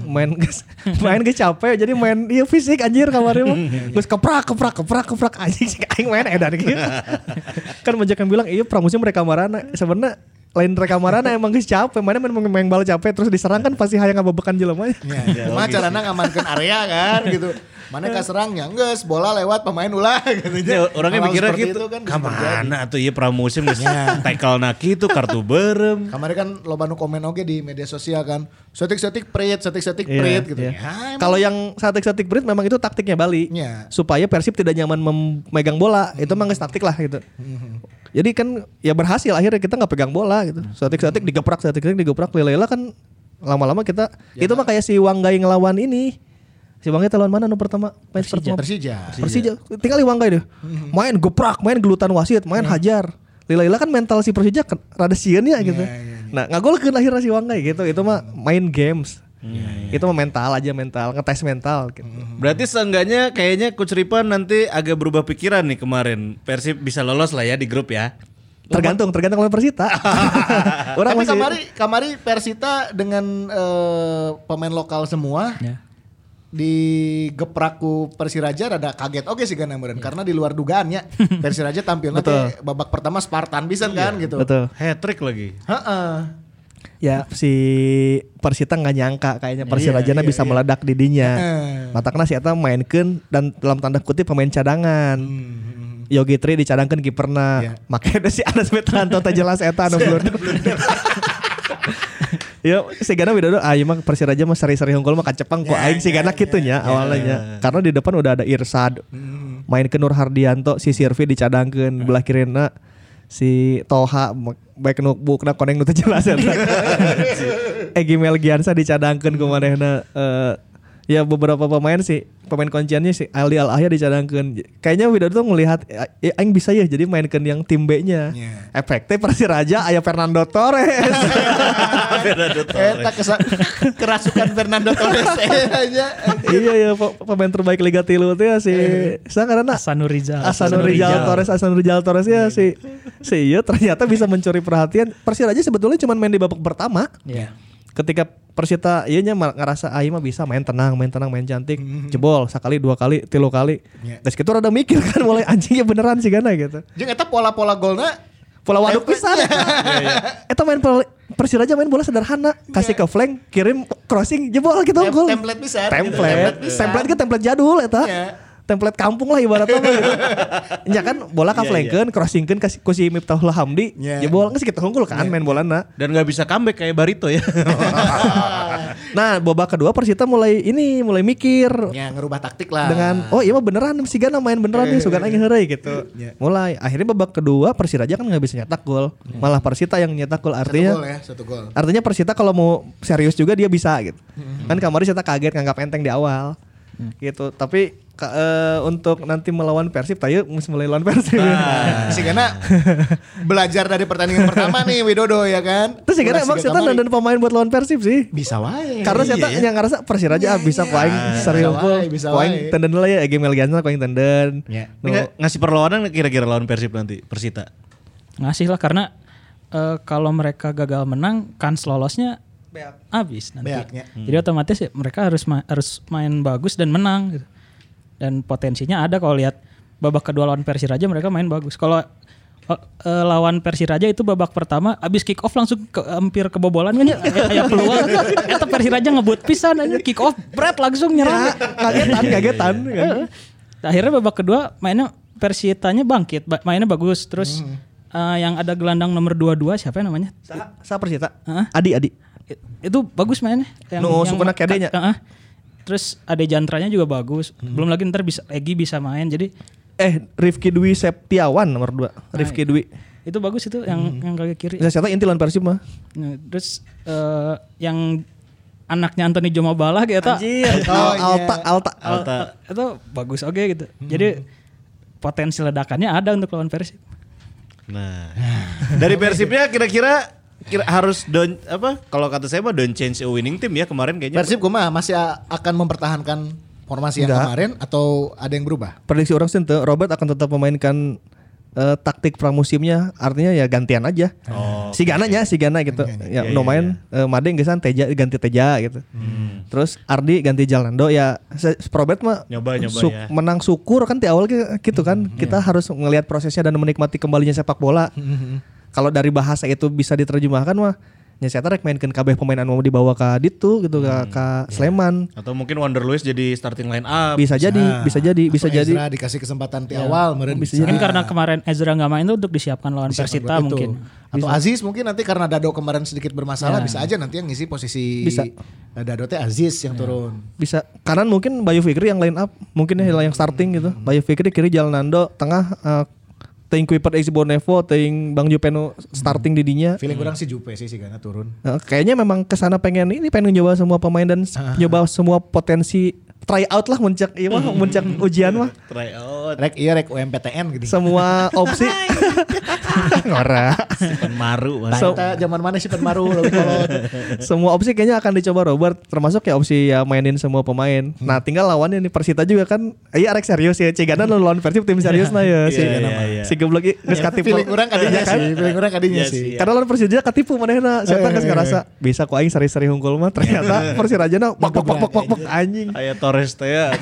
[SPEAKER 4] Main ges- main ge capek jadi main iya fisik anjir kemarin mah. Terus keprak keprak keprak keprak. Anjing sih aing main edan gitu kan banyak yang bilang iya pramusim mereka marana sebenarnya lain mereka marana emang geus capek. Mana main main bola capek terus diserang kan pasti hayang ngabebekan jelema.
[SPEAKER 2] Ya, cuma carana ngamankan area kan gitu. Mana kaserangnya geus bola lewat pemain ulah gitu
[SPEAKER 3] Ya, orangnya mikirnya gitu.
[SPEAKER 2] itu kan.
[SPEAKER 3] Kamana tuh iya pramusim geus tackle na kitu kartu berem.
[SPEAKER 2] Kemarin kan loba nu komen oke di media sosial kan. Setik-setik prit, setik-setik
[SPEAKER 4] Iya,
[SPEAKER 2] prit gitu.
[SPEAKER 4] iya.
[SPEAKER 2] Ya,
[SPEAKER 4] Kalau yang statik-statik Brit memang itu taktiknya Bali.
[SPEAKER 2] Iya.
[SPEAKER 4] Supaya Persib tidak nyaman memegang bola. Itu memang taktik lah gitu. Jadi kan ya berhasil akhirnya kita nggak pegang bola gitu. Statik-statik digeprak, statik-statik digeprak. Lila kan lama-lama kita
[SPEAKER 2] Ya,
[SPEAKER 4] itu mah kayak si Wanggai ngelawan ini. Si Wanggai lawan mana nu pertama? Match pertama?
[SPEAKER 2] Persija.
[SPEAKER 4] Persija. Tinggal di Wanggai deh. Main geprak, main gelutan wasit, main hajar. Lila-lila kan mental si Persija kan rada sieun ya gitu. Nah, ngagolkeun akhirnya si Wanggai gitu. Itu mah main games. Itu mah mental aja mental, ngetes mental gitu.
[SPEAKER 3] Berarti seenggaknya kayaknya Coach Ripan nanti agak berubah pikiran nih kemarin. Persib bisa lolos lah ya di grup ya.
[SPEAKER 4] Tergantung, tergantung lawan Persita. Orang
[SPEAKER 2] Tapi
[SPEAKER 4] masih
[SPEAKER 2] kamari kamari Persita dengan eh, pemain lokal semua
[SPEAKER 5] Ya.
[SPEAKER 2] Di gepraku Persiraja rada kaget oke sih kan meureun karena di luar dugaannya Persiraja tampilnya
[SPEAKER 4] Betul.
[SPEAKER 2] teh babak pertama Spartan pisan kan gitu.
[SPEAKER 4] Betul.
[SPEAKER 3] Hat trick lagi.
[SPEAKER 2] Heeh.
[SPEAKER 4] Ya si Persita nggak nyangka kayaknya Persirajana
[SPEAKER 2] iya,
[SPEAKER 4] bisa
[SPEAKER 2] iya.
[SPEAKER 4] meledak di dinya.
[SPEAKER 2] Eh.
[SPEAKER 4] Matakna si Eta mainkan dan dalam tanda kutip pemain cadangan. Yogi Tri dicadangkan kiperna.
[SPEAKER 2] Iya.
[SPEAKER 4] Makanya si Anas Metranto tak jelas Eta anu blunder. Ya, si Gana Widodo, ah iya mah Persiraja mah seri-seri hungkul mah kacepang kok aing si Gana kitunya awalnya. Karena di depan udah ada Irsad. Main ke Nur Hardianto, si Sirvi dicadangkeun belah kirina si Toha baik nu bukna koneng nu jelas eta. Egi Melgiansa dicadangkeun ku manehna eh, ya beberapa pemain sih pemain kunciannya si Aldi Al Ahya dicadangkeun. Kayaknya Widodo tuh ngelihat eh, aing bisa ya jadi mainkeun yang tim B-nya.
[SPEAKER 2] Iya.
[SPEAKER 4] Efeknya Persiraja aya Fernando Torres.
[SPEAKER 2] Eta kesa- kerasukan Fernando Torres aja.
[SPEAKER 4] iya ya pe- pemain terbaik Liga Tilu itu ya si saya karena
[SPEAKER 5] Rizal.
[SPEAKER 4] Asanur Rizal Torres Asanur Rizal Torres ya si si iya ternyata bisa mencuri perhatian Persiraja sebetulnya cuma main di babak pertama
[SPEAKER 5] Iya.
[SPEAKER 4] Ketika Persita iya nya ngerasa ah iya mah bisa main tenang main tenang main cantik. Jebol sekali dua kali tilu kali.
[SPEAKER 2] Iya.
[SPEAKER 4] Terus gitu rada mikir kan mulai anjingnya beneran sih Gana gitu.
[SPEAKER 2] Jeung eta pola-pola golna
[SPEAKER 4] Pola waduk
[SPEAKER 2] Template.
[SPEAKER 4] pisan. Eta main pola- Persiraja main bola sederhana. Kasih ke flank Kirim crossing Jebol gitu
[SPEAKER 2] Tem-
[SPEAKER 4] gol.
[SPEAKER 2] template pisan, gitu.
[SPEAKER 4] Template.
[SPEAKER 2] Template.
[SPEAKER 4] Template ke template jadul Eta.
[SPEAKER 2] Iya.
[SPEAKER 4] Template kampung lah ibaratnya gitu Ya kan bola ka flankeun Crossingkeun kasih ku si Miftahul Hamdi
[SPEAKER 2] Iya.
[SPEAKER 4] Jebol Nggak sih kita unggul kan main bola na
[SPEAKER 3] Dan nggak bisa comeback kayak Barito ya.
[SPEAKER 4] Nah babak kedua Persita mulai ini Mulai mikir
[SPEAKER 2] Ya ngerubah taktik lah.
[SPEAKER 4] dengan oh iya mah beneran si Gana main beneran nih sugan aing heureuy gitu.
[SPEAKER 2] Iya.
[SPEAKER 4] Mulai akhirnya babak kedua Persiraja kan nggak bisa nyetak gol. Malah Persita yang nyetak gol
[SPEAKER 2] satu
[SPEAKER 4] artinya
[SPEAKER 2] gol ya, satu gol.
[SPEAKER 4] Artinya Persita kalau mau serius juga dia bisa gitu. Kan kemarin kita kaget nganggap enteng di awal. Gitu. Tapi ka- eh, untuk nanti melawan Persib tayo mesti mulai lawan Persib.
[SPEAKER 2] Nah, si Gana belajar dari pertandingan pertama nih Widodo ya kan.
[SPEAKER 4] Terus sih
[SPEAKER 2] Ulah
[SPEAKER 4] emang
[SPEAKER 2] kamari.
[SPEAKER 4] dandan pemain buat lawan Persib sih.
[SPEAKER 2] bisa wae.
[SPEAKER 4] Karena saya
[SPEAKER 2] Iya,
[SPEAKER 4] yang ngerasa Persiraja bisa ku aing seri
[SPEAKER 2] Bisa
[SPEAKER 4] unggul.
[SPEAKER 2] wae, bisa wae.
[SPEAKER 4] tenden lah ya Melgiansa ku aing tenden.
[SPEAKER 2] Ya.
[SPEAKER 3] Nggak- ngasih perlawanan kira-kira lawan Persib nanti Persita.
[SPEAKER 5] Ngasih lah karena eh, kalau mereka gagal menang kans lolosnya habis nanti.
[SPEAKER 2] Beaknya.
[SPEAKER 5] Jadi otomatis ya mereka harus ma- harus main bagus dan menang gitu. Dan potensinya ada kalau lihat babak kedua lawan Persiraja mereka main bagus. Kalau eh, eh, lawan Persiraja itu babak pertama abis kick off langsung ke, hampir kebobolan kan ya kayak peluang. Eta Persiraja ngebut pisan aja kick off berat langsung nyerang.
[SPEAKER 4] kagetan, kagetan.
[SPEAKER 5] Heeh. Akhirnya babak kedua mainnya Persitanya bangkit, ba- mainnya bagus. Terus eh, yang ada gelandang nomor 22 siapa ya namanya?
[SPEAKER 4] Sa, sa Persita.
[SPEAKER 5] Hah?
[SPEAKER 4] Adi, Adi.
[SPEAKER 5] Itu bagus mainnya.
[SPEAKER 4] Nu sukuna kedenya.
[SPEAKER 5] Heeh. Terus ada jantranya juga bagus. Belum lagi ntar bisa Egi bisa main. Jadi
[SPEAKER 4] Eh, Rifki Dwi Septiawan nomor 2. Rifki Dwi.
[SPEAKER 5] itu bagus itu yang yang kaki kiri.
[SPEAKER 4] Saya kata inti lawan Persib mah.
[SPEAKER 5] Nah, terus eh, yang anaknya Anthony Jomabala gitu.
[SPEAKER 4] Anjir,
[SPEAKER 2] Oh,
[SPEAKER 4] Al- Alta,
[SPEAKER 2] iya.
[SPEAKER 4] Alta.
[SPEAKER 5] Alta. itu bagus oke gitu. Jadi potensi ledakannya ada untuk lawan Persib.
[SPEAKER 3] Nah, dari Persibnya kira-kira kira harus don apa? Kalau kata saya mah don't change a winning team ya kemarin kayaknya.
[SPEAKER 2] Persib kumaha masih akan mempertahankan formasi yang
[SPEAKER 4] Enggak.
[SPEAKER 2] kemarin atau ada yang berubah?
[SPEAKER 4] Prediksi orang sih ente, Robert akan tetap memainkan eh, taktik pramusimnya artinya ya gantian aja.
[SPEAKER 3] Oh,
[SPEAKER 4] si Gana nya, si Gana gitu. Ya,
[SPEAKER 3] Iya,
[SPEAKER 4] no
[SPEAKER 3] iya,
[SPEAKER 4] main eh, Made gesan Teja ganti Teja gitu. Terus Ardi ganti Jalando ya se- Robert mah
[SPEAKER 3] Nyoba, nyoba
[SPEAKER 4] suk-
[SPEAKER 3] ya.
[SPEAKER 4] menang syukur kan di awal gitu kan. Kita harus melihat prosesnya dan menikmati kembalinya sepak bola. Kalau dari bahasa itu bisa diterjemahkan mah nya saya rek mainkeun kabeh pemain anu mau dibawa ke ditu gitu ke ka Sleman.
[SPEAKER 3] Atau mungkin Wonder Lewis jadi starting line up.
[SPEAKER 4] Bisa jadi, bisa jadi, bisa
[SPEAKER 2] Atau
[SPEAKER 4] jadi.
[SPEAKER 2] Ezra dikasih kesempatan di awal meren
[SPEAKER 4] Bisa
[SPEAKER 2] bisa.
[SPEAKER 5] Mungkin karena kemarin Ezra nggak main tuh untuk disiapkan lawan
[SPEAKER 2] Disiapkan
[SPEAKER 5] Persita
[SPEAKER 2] itu.
[SPEAKER 5] mungkin.
[SPEAKER 2] Atau Aziz mungkin nanti karena Dado kemarin sedikit bermasalah bisa aja nanti yang ngisi posisi
[SPEAKER 4] Bisa.
[SPEAKER 2] eh, Dado teh Aziz yang turun.
[SPEAKER 4] Bisa kanan mungkin Bayu Fikri yang line up, mungkin ya yang starting gitu. Bayu Fikri kiri Jalnando, tengah eh, Ting Kuiper Ex Bonevo, Ting Bang Jupeno starting di dinya.
[SPEAKER 2] Feeling kurang sih Jupe sih sih karena turun.
[SPEAKER 4] Nah, kayaknya memang ke sana pengen ini pengen nyoba semua pemain dan nyoba semua potensi try out lah muncak iya mah muncak ujian mah
[SPEAKER 3] Try out.
[SPEAKER 2] Rek iya rek UMPTN gitu.
[SPEAKER 4] semua opsi ngora.
[SPEAKER 3] Stephen Maru.
[SPEAKER 2] So, zaman mana Penmaru lebih kolot.
[SPEAKER 4] semua opsi kayaknya akan dicoba Robert. Termasuk ya opsi ya mainin semua pemain. Nah tinggal lawannya nih Persita juga kan iya Arek serius ya. Cigana lo lawan Persib tim serius nah ya. Si
[SPEAKER 3] Iya, iya, iya.
[SPEAKER 4] si goblok i- geus katipu
[SPEAKER 2] Feeling kurang kadinya
[SPEAKER 4] kan?
[SPEAKER 2] sih, feeling kurang kadinya sih.
[SPEAKER 4] karena lawan Persija katipu manehna saya geus ngerasa bisa kok aing seri-seri hungkul mah ternyata Persirajana bak bak bak bak bak bak anjing.
[SPEAKER 3] Aya Torres teh ya.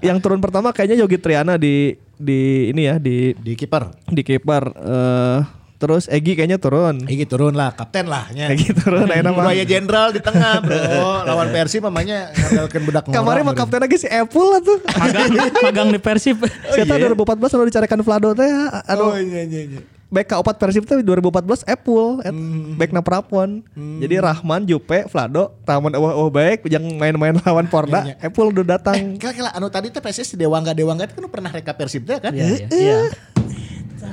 [SPEAKER 4] yang turun pertama kayaknya Yogi Triana di di ini ya di
[SPEAKER 2] Di kiper.
[SPEAKER 4] di kiper eh terus Egi kayaknya turun
[SPEAKER 2] Iki turun lah, kapten lah nya.
[SPEAKER 4] Egi turun ayeuna mah
[SPEAKER 2] Budaya jenderal di tengah, Bro. Lawan Persib mamanya ngandalkeun budak
[SPEAKER 4] kemarin mah kapten lagi si Apple lah tuh
[SPEAKER 5] Magang, magang di Persib.
[SPEAKER 4] Saya tahu 2014 lalu dicarekan Vlado teh anu
[SPEAKER 2] Oh iya iya iya.
[SPEAKER 4] Back ka Persib teh 2014 Apple et, back na Prapon. Jadi Rahman, Jupe, Vlado, Taman eueuh eueuh baik yang main-main lawan Porda,
[SPEAKER 2] Iya, iya.
[SPEAKER 4] Apple udah datang.
[SPEAKER 2] Kira-kira anu tadi teh PSS di Dewangga Dewangga itu kan pernah reka Persib teh kan?
[SPEAKER 5] Iya, iya. Iya.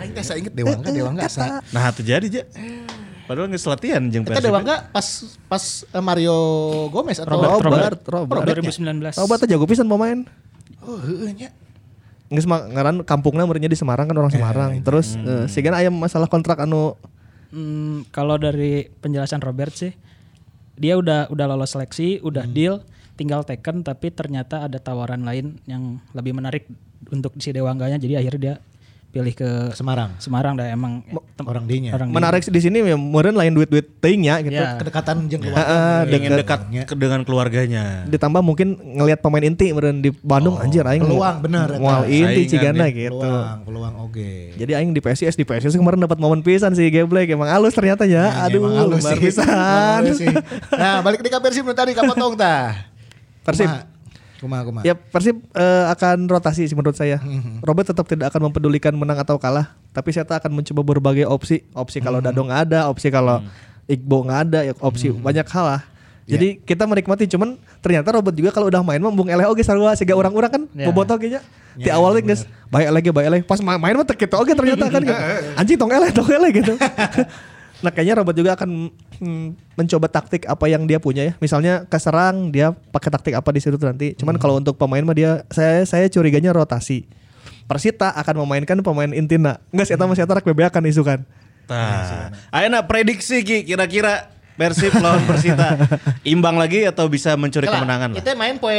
[SPEAKER 2] Aing teh saya inget Dewangga Dewangga asa.
[SPEAKER 3] Nah, itu jadi aja. Padahal nggak latihan jeung
[SPEAKER 2] Kita
[SPEAKER 3] Persib.
[SPEAKER 2] Dewangga pas pas eh, Mario Gomez atau
[SPEAKER 5] Robert,
[SPEAKER 4] Robert,
[SPEAKER 5] Robert.
[SPEAKER 4] Robert.
[SPEAKER 5] 2019.
[SPEAKER 4] Oh, bata jago pisan pemain.
[SPEAKER 2] Oh, heeh nya.
[SPEAKER 4] Nggak semang ngaran kampungnya muridnya di Semarang kan orang Semarang. Terus eh, sigan aya masalah kontrak anu?
[SPEAKER 5] Hmm, kalau dari penjelasan Robert sih, dia udah udah lolos seleksi, udah deal, tinggal teken, tapi ternyata ada tawaran lain yang lebih menarik untuk si Dewangganya, jadi akhirnya dia pilih ke
[SPEAKER 2] Semarang.
[SPEAKER 5] Semarang dah emang
[SPEAKER 2] Orang dinya.
[SPEAKER 5] orang
[SPEAKER 4] menarik di sini ya meureun lain duit-duit teuingnya gitu.
[SPEAKER 5] Ya.
[SPEAKER 2] Kedekatan jeung
[SPEAKER 4] Heeh,
[SPEAKER 2] keluarga.
[SPEAKER 3] ingin dekat ke- dengan keluarganya.
[SPEAKER 4] Ditambah mungkin ngelihat pemain inti meureun di Bandung anjir aing
[SPEAKER 2] peluang, bener, eta.
[SPEAKER 4] Moal inti cigana gitu.
[SPEAKER 2] Peluang, peluang oke.
[SPEAKER 4] Jadi aing di PSIS di PSIS kemarin dapat momen pisan sih Geblek emang halus ternyata ya. Aduh,
[SPEAKER 2] Emang halus
[SPEAKER 4] pisan.
[SPEAKER 2] Nah, balik ke Persib nu tadi kapotong tah.
[SPEAKER 4] Persib.
[SPEAKER 2] Kumaha kumaha.
[SPEAKER 4] Ya Persib eh, akan rotasi sih menurut saya.
[SPEAKER 2] Mhm.
[SPEAKER 4] Robert tetap tidak akan mempedulikan menang atau kalah, tapi saya akan mencoba berbagai opsi. Opsi kalau
[SPEAKER 2] Mhm.
[SPEAKER 4] Dado nggak ada, opsi kalau Iqbo nggak ada, ya opsi
[SPEAKER 2] Mhm.
[SPEAKER 4] banyak hal lah.
[SPEAKER 2] Ya.
[SPEAKER 4] Jadi kita menikmati cuman ternyata Robert juga kalau udah main mah bung eleh oge sarua siga orang-orang kan
[SPEAKER 5] Ya.
[SPEAKER 4] bobotoh ge nya. Di
[SPEAKER 2] Ya,
[SPEAKER 4] awalnya guys, baik eleh ge baik eleh. Pas ma- main mah kitu oge ternyata kan. Anjing tong eleh tong eleh gitu. Nah kayaknya Robert juga akan hmm, mencoba taktik apa yang dia punya ya. Misalnya keserang dia pakai taktik apa di situ nanti. Cuman kalau untuk pemain mah dia saya saya curiganya rotasi. Persita akan memainkan pemain intina. Enggak sih eta mah eta rek BBA akan isukan.
[SPEAKER 3] Tah. Ayeuna prediksi Ki kira-kira Persib lawan Persita imbang lagi atau bisa mencuri
[SPEAKER 2] Kela,
[SPEAKER 3] kemenangan lah?
[SPEAKER 2] Kita main poe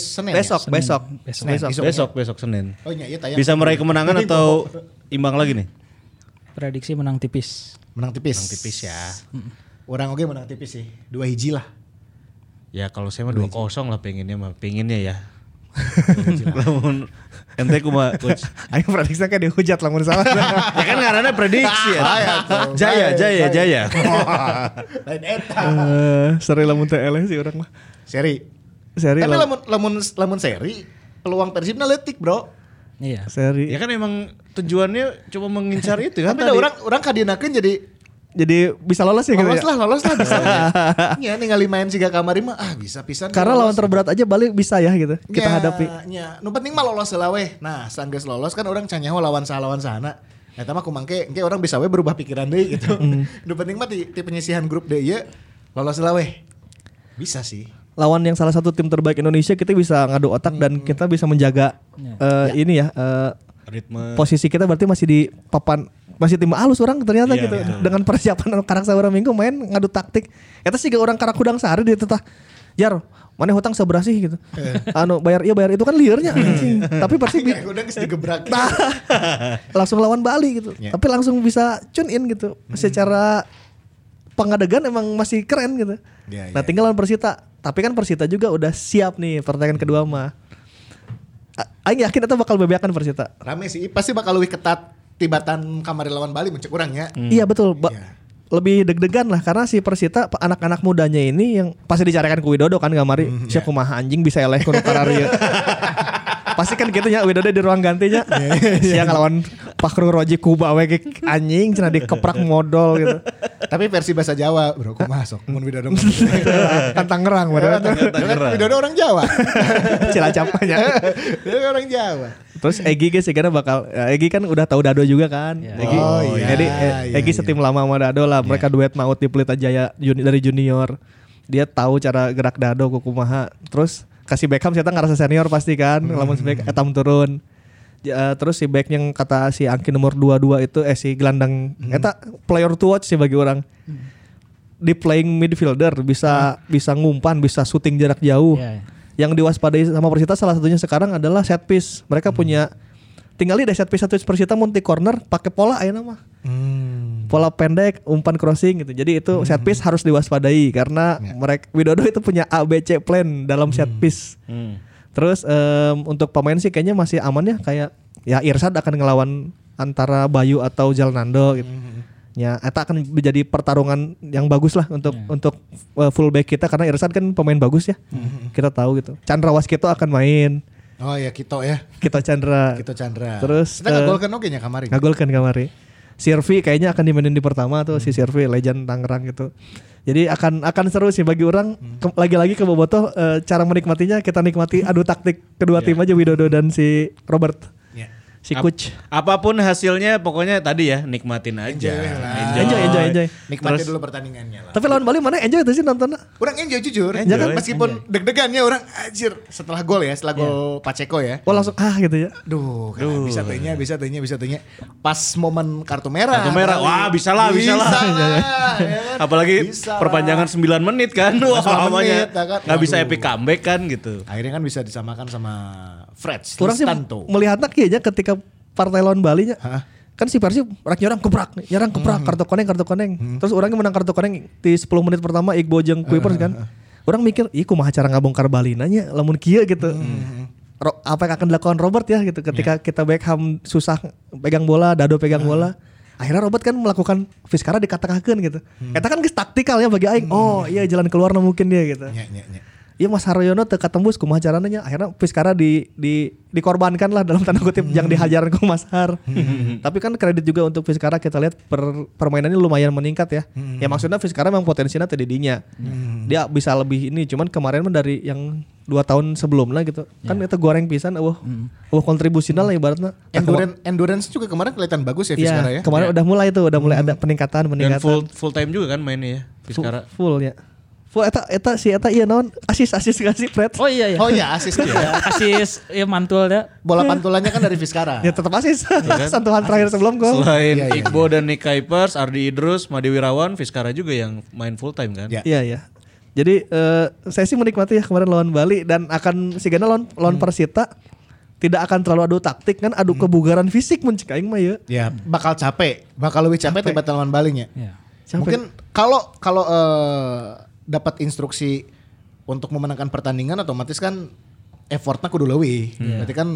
[SPEAKER 2] Senin.
[SPEAKER 4] Besok,
[SPEAKER 2] ya?
[SPEAKER 4] besok,
[SPEAKER 2] Besok.
[SPEAKER 4] besok.
[SPEAKER 2] Besok.
[SPEAKER 3] Besok besok Senin.
[SPEAKER 2] Oh iya, iya tayang.
[SPEAKER 3] Bisa meraih kemenangan atau imbang lagi nih?
[SPEAKER 5] prediksi menang tipis.
[SPEAKER 2] Menang tipis.
[SPEAKER 3] Menang tipis ya.
[SPEAKER 2] Orang oke menang tipis sih. Dua hiji lah.
[SPEAKER 3] Ya kalau saya mah 2-0 lah pengennya mah. Pengennya ya. Lamun ente kumaha coach.
[SPEAKER 4] Ayo prediksi kayak dihujat lamun salah.
[SPEAKER 3] ya kan ngaranna prediksi ya. Jaya, jaya, jaya.
[SPEAKER 2] Lain eta.
[SPEAKER 4] Eh, seri lamun teh eleh sih orang mah.
[SPEAKER 2] Seri.
[SPEAKER 4] Seri
[SPEAKER 2] Tapi
[SPEAKER 4] lamun-
[SPEAKER 2] lamun lamun seri peluang Persibna leutik, Bro.
[SPEAKER 5] Iya.
[SPEAKER 4] seri.
[SPEAKER 3] Ya kan emang tujuannya cuma mengincar itu kan
[SPEAKER 2] Tapi
[SPEAKER 3] tadi.
[SPEAKER 2] da orang orang kadinakeun jadi
[SPEAKER 4] Jadi bisa lolos ya gitu
[SPEAKER 2] lolos
[SPEAKER 4] ya?
[SPEAKER 2] lah, lolos lah bisa. Ya ningali main siga kamari mah ah bisa pisan.
[SPEAKER 4] Karena lawan
[SPEAKER 2] lolos.
[SPEAKER 4] terberat aja balik bisa ya gitu. Kita
[SPEAKER 2] Nya,
[SPEAKER 4] hadapi.
[SPEAKER 2] nya. Nu penting mah lolos heula weh. Nah, sanggeus lolos kan orang canyaho lawan saha lawan sahana. Eta mah kumangke engke orang bisa we berubah pikiran deui gitu. Nu penting mah di, di penyisihan grup deui ye lolos heula weh. Bisa sih.
[SPEAKER 4] Lawan yang salah satu tim terbaik Indonesia kita bisa ngadu otak dan kita bisa menjaga eh, ini ya eh,
[SPEAKER 3] ritme
[SPEAKER 4] posisi kita berarti masih di papan masih tim halus orang ternyata
[SPEAKER 3] Iya,
[SPEAKER 4] gitu
[SPEAKER 3] betul.
[SPEAKER 4] dengan persiapan karak sabar minggu main ngadu taktik eta sih orang karak hudang sehari dia tetah jar mana hutang seberapa sih gitu anu bayar iya bayar itu kan liarnya anjing. tapi pasti bi-
[SPEAKER 2] Ya udah geus digebrak.
[SPEAKER 4] Nah, langsung lawan Bali gitu.
[SPEAKER 2] Ya.
[SPEAKER 4] Tapi langsung bisa tune in gitu. Secara pengadegan emang masih keren gitu.
[SPEAKER 2] Ya,
[SPEAKER 4] nah,
[SPEAKER 2] ya.
[SPEAKER 4] tinggal lawan Persita. Tapi kan Persita juga udah siap nih pertandingan kedua mah. Aing yakin itu bakal bebeakan Persita.
[SPEAKER 2] Rame sih, pasti bakal lebih ketat tibatan kamari lawan Bali mencek orangnya.
[SPEAKER 4] Iya betul. Ba-
[SPEAKER 2] Iya.
[SPEAKER 4] lebih deg-degan lah karena si Persita pe- anak-anak mudanya ini yang pasti dicarikan ku Widodo kan gamari
[SPEAKER 2] Mhm,
[SPEAKER 4] siapa kumaha anjing bisa eleh kun kararia. pasti kan gitu nya Widodo di ruang gantinya.
[SPEAKER 2] Iya,
[SPEAKER 4] Siang lawan Fakhrul Roji Kuba we ge anjing cenah dikeprak modal gitu.
[SPEAKER 2] Tapi versi bahasa Jawa, bro. Kok masuk? Mun Widodo
[SPEAKER 4] kan Tangerang padahal.
[SPEAKER 2] Kan Widodo orang Jawa.
[SPEAKER 4] Cilacapnya.
[SPEAKER 2] Dia orang Jawa.
[SPEAKER 4] Terus Egi guys ya karena bakal ya, Egi kan udah tahu Dado juga kan. Egi,
[SPEAKER 2] Oh, iya.
[SPEAKER 4] jadi eh,
[SPEAKER 2] iya,
[SPEAKER 4] Egi
[SPEAKER 2] iya.
[SPEAKER 4] setim lama sama Dado lah. Mereka duet maut di Pelita Jaya dari junior. Dia tahu cara gerak Dado kukumaha. Terus kasih Beckham saya ngerasa senior pasti kan.
[SPEAKER 2] Hmm.
[SPEAKER 4] Lamun Beckham etam turun. Eh, terus si back yang kata si Angki nomor 22 itu eh si gelandang
[SPEAKER 2] Hmm.
[SPEAKER 4] eta player to watch sih bagi orang. Di playing midfielder bisa bisa ngumpan, bisa shooting jarak jauh
[SPEAKER 5] Iya, iya.
[SPEAKER 4] yang diwaspadai sama Persita salah satunya sekarang adalah set piece. Mereka punya tinggal di set piece satu Persita multi corner pakai pola ayeuna mah.
[SPEAKER 2] Hmm.
[SPEAKER 4] Pola pendek, umpan crossing gitu. Jadi itu set piece harus diwaspadai karena mereka Widodo itu punya ABC plan dalam set piece.
[SPEAKER 3] Hmm.
[SPEAKER 4] Terus em, untuk pemain sih kayaknya masih aman ya kayak ya Irsad akan ngelawan antara Bayu atau Jalnando gitu. Ya, eta akan menjadi pertarungan yang bagus lah untuk untuk uh, fullback kita karena Irsad kan pemain bagus ya. Kita tahu gitu. Chandra Waskito akan main.
[SPEAKER 2] Oh ya Kito ya.
[SPEAKER 4] Kita Chandra.
[SPEAKER 2] Kito Chandra.
[SPEAKER 4] Terus,
[SPEAKER 2] kita
[SPEAKER 4] eh,
[SPEAKER 2] ngagolkan oke nya kamari.
[SPEAKER 4] Ngagolkan kamari. Sirvi kayaknya akan dimainin di pertama tuh si Sirvi legend Tangerang gitu. Jadi akan akan seru sih bagi orang Ke- lagi-lagi ke Bobotoh eh, cara menikmatinya kita nikmati adu taktik kedua tim aja Widodo dan si Robert.
[SPEAKER 2] Ya.
[SPEAKER 4] Si
[SPEAKER 3] Ap-
[SPEAKER 4] coach.
[SPEAKER 3] Apa pun hasilnya pokoknya tadi ya nikmatin aja.
[SPEAKER 2] Enjoy lah.
[SPEAKER 4] Enjoy, enjoy, enjoy.
[SPEAKER 2] Nikmati dulu pertandingannya lah.
[SPEAKER 4] Tapi lawan Bali mana enjoy tuh sih nontonnya?
[SPEAKER 2] Orang enjoy jujur.
[SPEAKER 3] Enjoy,
[SPEAKER 2] Jangan meskipun deg-degannya orang anjir setelah gol ya, setelah gol Pacheco ya.
[SPEAKER 4] Oh langsung ah gitu ya.
[SPEAKER 2] Duh, kan bisa tehnya, bisa tehnya, bisa tehnya. Pas momen kartu merah.
[SPEAKER 3] Kartu merah, wah, bisa lah, bisa lah.
[SPEAKER 2] ya kan?
[SPEAKER 3] Apalagi
[SPEAKER 2] Bisa lah.
[SPEAKER 3] perpanjangan 9 menit kan. Wah,
[SPEAKER 2] 9
[SPEAKER 3] namanya
[SPEAKER 2] menit, ya kan?
[SPEAKER 3] nggak bisa epic comeback kan gitu.
[SPEAKER 2] Akhirnya kan bisa disamakan sama Fred
[SPEAKER 4] Orang sih melihatnya kayaknya ketika partai lawan Bali nya.
[SPEAKER 2] Hah?
[SPEAKER 4] Kan si Persib rak nyerang kebrak, nyerang kebrak kartu koneng kartu koneng. Terus orangnya menang kartu koneng di 10 menit pertama Iqbal jeung Kuipers kan. Orang mikir, "Ih kumaha cara ngabongkar Bali nanya lamun kieu gitu." Ro- apa yang akan dilakukan Robert ya gitu ketika kita Beckham susah pegang bola, Dado pegang bola. Akhirnya Robert kan melakukan Fiskara dikatakan gitu. Eta kan geus taktikal ya bagi aing. Oh, iya jalan keluar mungkin dia gitu.
[SPEAKER 2] Nya, nya, nya.
[SPEAKER 4] Iya Mas Haryono teu katembus kumaha caranya akhirnya Fiskara di di dikorbankan lah dalam tanda kutip yang dihajaran ku Mas Har. Tapi kan kredit juga untuk Fiskara kita lihat per, permainannya lumayan meningkat ya. Ya maksudnya Fiskara memang potensinya tadi dinya. Dia bisa lebih ini cuman kemarin dari yang dua tahun sebelumnya gitu. Kan itu goreng pisan eueuh. Eueuh kontribusinya lah ibaratnya.
[SPEAKER 2] Endurance, endurance juga kemarin kelihatan bagus ya Fiskara ya.
[SPEAKER 4] kemarin udah mulai tuh, udah mulai ada peningkatan,
[SPEAKER 3] Dan
[SPEAKER 4] peningkatan.
[SPEAKER 3] full full time juga kan mainnya ya.
[SPEAKER 4] full,
[SPEAKER 3] Fiskara.
[SPEAKER 4] full ya. Eta eta si eta iya naon asis asis kasih Fred.
[SPEAKER 5] Oh iya iya.
[SPEAKER 2] Oh iya, asis dia.
[SPEAKER 5] Asis ya mantul ya.
[SPEAKER 2] Bola pantulannya kan dari Fiskara.
[SPEAKER 4] Ya tetap asis. Sentuhan terakhir sebelum gol.
[SPEAKER 3] Selain
[SPEAKER 2] Iya, iya,
[SPEAKER 3] Iqbo dan Nick Kuipers, Ardi Idrus, Made Wirawan, Fiskara juga yang main full time kan.
[SPEAKER 2] Ya.
[SPEAKER 4] Iya iya. Jadi eh, saya sih menikmati ya kemarin lawan Bali dan akan si Gana lawan lawan Persita tidak akan terlalu adu taktik kan adu kebugaran fisik mun cek aing mah ya.
[SPEAKER 2] Ya, bakal capek, bakal lebih capek tiba lawan Balinya.
[SPEAKER 5] Iya.
[SPEAKER 4] Capek.
[SPEAKER 2] Mungkin kalau kalau eh, dapat instruksi untuk memenangkan pertandingan otomatis kan effortnya kudu leuwih. Berarti kan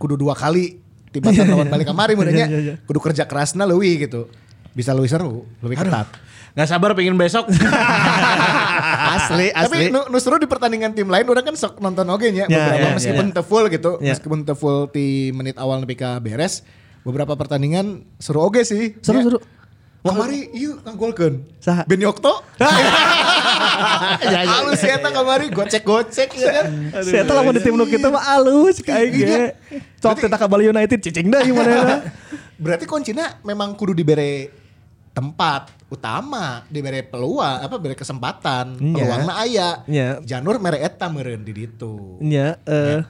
[SPEAKER 2] kudu dua kali tiba lawan Bali kamari mudahnya.
[SPEAKER 4] Iya, iya, iya.
[SPEAKER 2] Kudu kerja kerasna leuwih gitu. Bisa lebih seru, lebih ketat.
[SPEAKER 3] Nggak sabar pengen besok.
[SPEAKER 4] asli
[SPEAKER 2] Tapi nu, nu seru di pertandingan tim lain orang kan sok nonton oge nya
[SPEAKER 4] Ya,
[SPEAKER 2] beberapa
[SPEAKER 4] ya,
[SPEAKER 2] meskipun teu full gitu,
[SPEAKER 4] Ya.
[SPEAKER 2] meskipun full di menit awal nepi ka beres, beberapa pertandingan seru oge sih.
[SPEAKER 4] Seru,
[SPEAKER 2] Ya.
[SPEAKER 4] seru.
[SPEAKER 2] Kamari ieu ngagolkeun.
[SPEAKER 4] Saha?
[SPEAKER 2] Benny Okto. ya, ya, Halus ya eta kamari gocek-gocek ya kan.
[SPEAKER 4] Si eta lamun di tim nu kita mah alus kayak
[SPEAKER 2] Iya.
[SPEAKER 4] ge. Cok teh ka Bali United cicing dah gimana
[SPEAKER 2] Berarti kuncinya memang kudu dibere tempat utama, dibere peluang apa bere kesempatan,
[SPEAKER 4] Iya.
[SPEAKER 2] peluangna aya.
[SPEAKER 4] Iya.
[SPEAKER 2] Janur mere eta meureun di ditu.
[SPEAKER 4] Ya, eh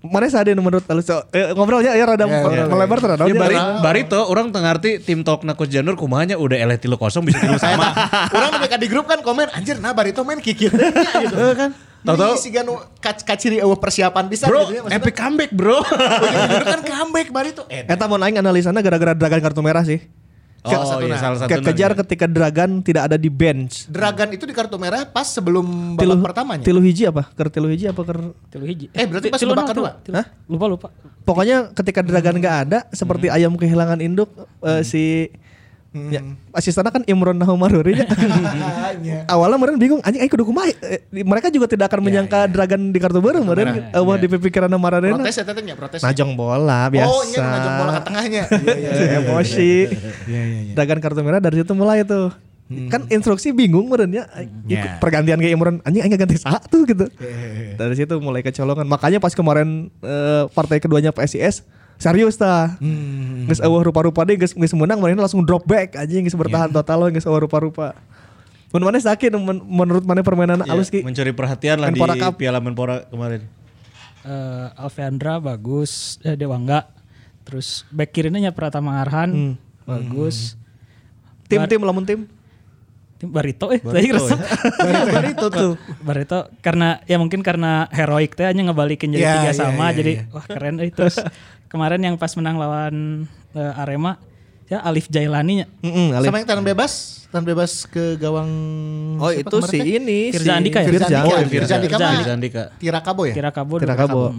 [SPEAKER 4] Mana sadar menurut alus so, eh, ngobrolnya ya rada
[SPEAKER 2] Ya, ya,
[SPEAKER 4] melebar tuh
[SPEAKER 3] Ya bari, Barito orang tengah arti tim talk na Coach Janur kumahanya udah eleh tilu kosong bisa tilu sama.
[SPEAKER 2] Orang mereka di grup kan komen anjir nah Barito main kikir gitu kan.
[SPEAKER 3] Tahu-tahu-
[SPEAKER 2] Ini si Ganu kac kaciri eueuh persiapan bisa
[SPEAKER 3] Bro,
[SPEAKER 2] gitu ya maksudnya.
[SPEAKER 3] epic comeback bro.
[SPEAKER 2] Ujung-ujungnya kan comeback Barito. Eh,
[SPEAKER 4] Eta mau aing analisana gara-gara Dragan kartu merah sih.
[SPEAKER 3] Oh
[SPEAKER 2] satu
[SPEAKER 3] iya
[SPEAKER 2] nah.
[SPEAKER 3] salah satu.
[SPEAKER 4] Ke- kejar ketika Dragan tidak ada di bench.
[SPEAKER 2] Dragan itu di kartu merah pas sebelum babak pertamanya.
[SPEAKER 4] Tilu hiji apa? Ker tilu hiji apa ker
[SPEAKER 5] Tilu hiji.
[SPEAKER 2] Eh, berarti pas
[SPEAKER 5] Tilu
[SPEAKER 2] babak kedua?
[SPEAKER 5] tilu.
[SPEAKER 4] Hah?
[SPEAKER 5] Lupa lupa.
[SPEAKER 4] Pokoknya ketika Dragan nggak ada seperti ayam kehilangan induk eh, si Ya, asistennya kan Imron Nahumaruri nya. Awalnya meren bingung anjing aing kudu kumaha. Eh, di- Mereka juga tidak akan menyangka Dragon di kartu baru meren eueuh di pikiran Maradona.
[SPEAKER 2] Protes ya tetenya protes.
[SPEAKER 4] Najong bola biasa.
[SPEAKER 2] Oh, iya najong bola ke tengahnya. Iya iya. iya.
[SPEAKER 4] Emosi.
[SPEAKER 2] Iya iya iya.
[SPEAKER 4] Dragon kartu merah dari situ mulai tuh. Kan instruksi bingung meren ya. Ikut pergantian ke Imron anjing aing ganti satu gitu. Dari situ mulai kecolongan. Makanya pas kemarin eh, partai keduanya PSIS serius tah. Geus eueuh rupa-rupa deh geus geus menang mana langsung drop back anjing geus bertahan total we geus eueuh rupa-rupa. Mun mana sakit men- menurut mana permainan
[SPEAKER 3] Ya,
[SPEAKER 4] alus ki?
[SPEAKER 3] mencuri perhatian lah di
[SPEAKER 4] Menpora Cup.
[SPEAKER 3] Piala Menpora kemarin.
[SPEAKER 5] Eh, Alveandra bagus, eh, Dewangga. Terus back kirinya nya Pratama Arhan bagus.
[SPEAKER 4] Tim-tim lamun tim.
[SPEAKER 5] Tim Barito eh tadi resep.
[SPEAKER 4] Barito tuh.
[SPEAKER 5] Barito karena ya mungkin karena heroik teh hanya ngebalikin jadi
[SPEAKER 2] Ya,
[SPEAKER 5] tiga
[SPEAKER 2] ya,
[SPEAKER 5] sama
[SPEAKER 2] ya,
[SPEAKER 5] jadi
[SPEAKER 2] ya.
[SPEAKER 5] wah keren eh terus kemarin yang pas menang lawan eh, Arema ya Alif Jailani nya
[SPEAKER 4] Heeh, Alif.
[SPEAKER 2] Sama yang tangan bebas, tangan bebas ke gawang
[SPEAKER 4] Oh itu si
[SPEAKER 2] teh?
[SPEAKER 4] ini
[SPEAKER 5] Firza
[SPEAKER 4] si
[SPEAKER 5] Andika ya?
[SPEAKER 4] Firza.
[SPEAKER 2] Firza
[SPEAKER 4] Oh,
[SPEAKER 2] Andika. Firza Andika mah
[SPEAKER 3] Firza Andika.
[SPEAKER 2] Tirakabo ya?
[SPEAKER 5] Kira kabur
[SPEAKER 4] Tira Kabo.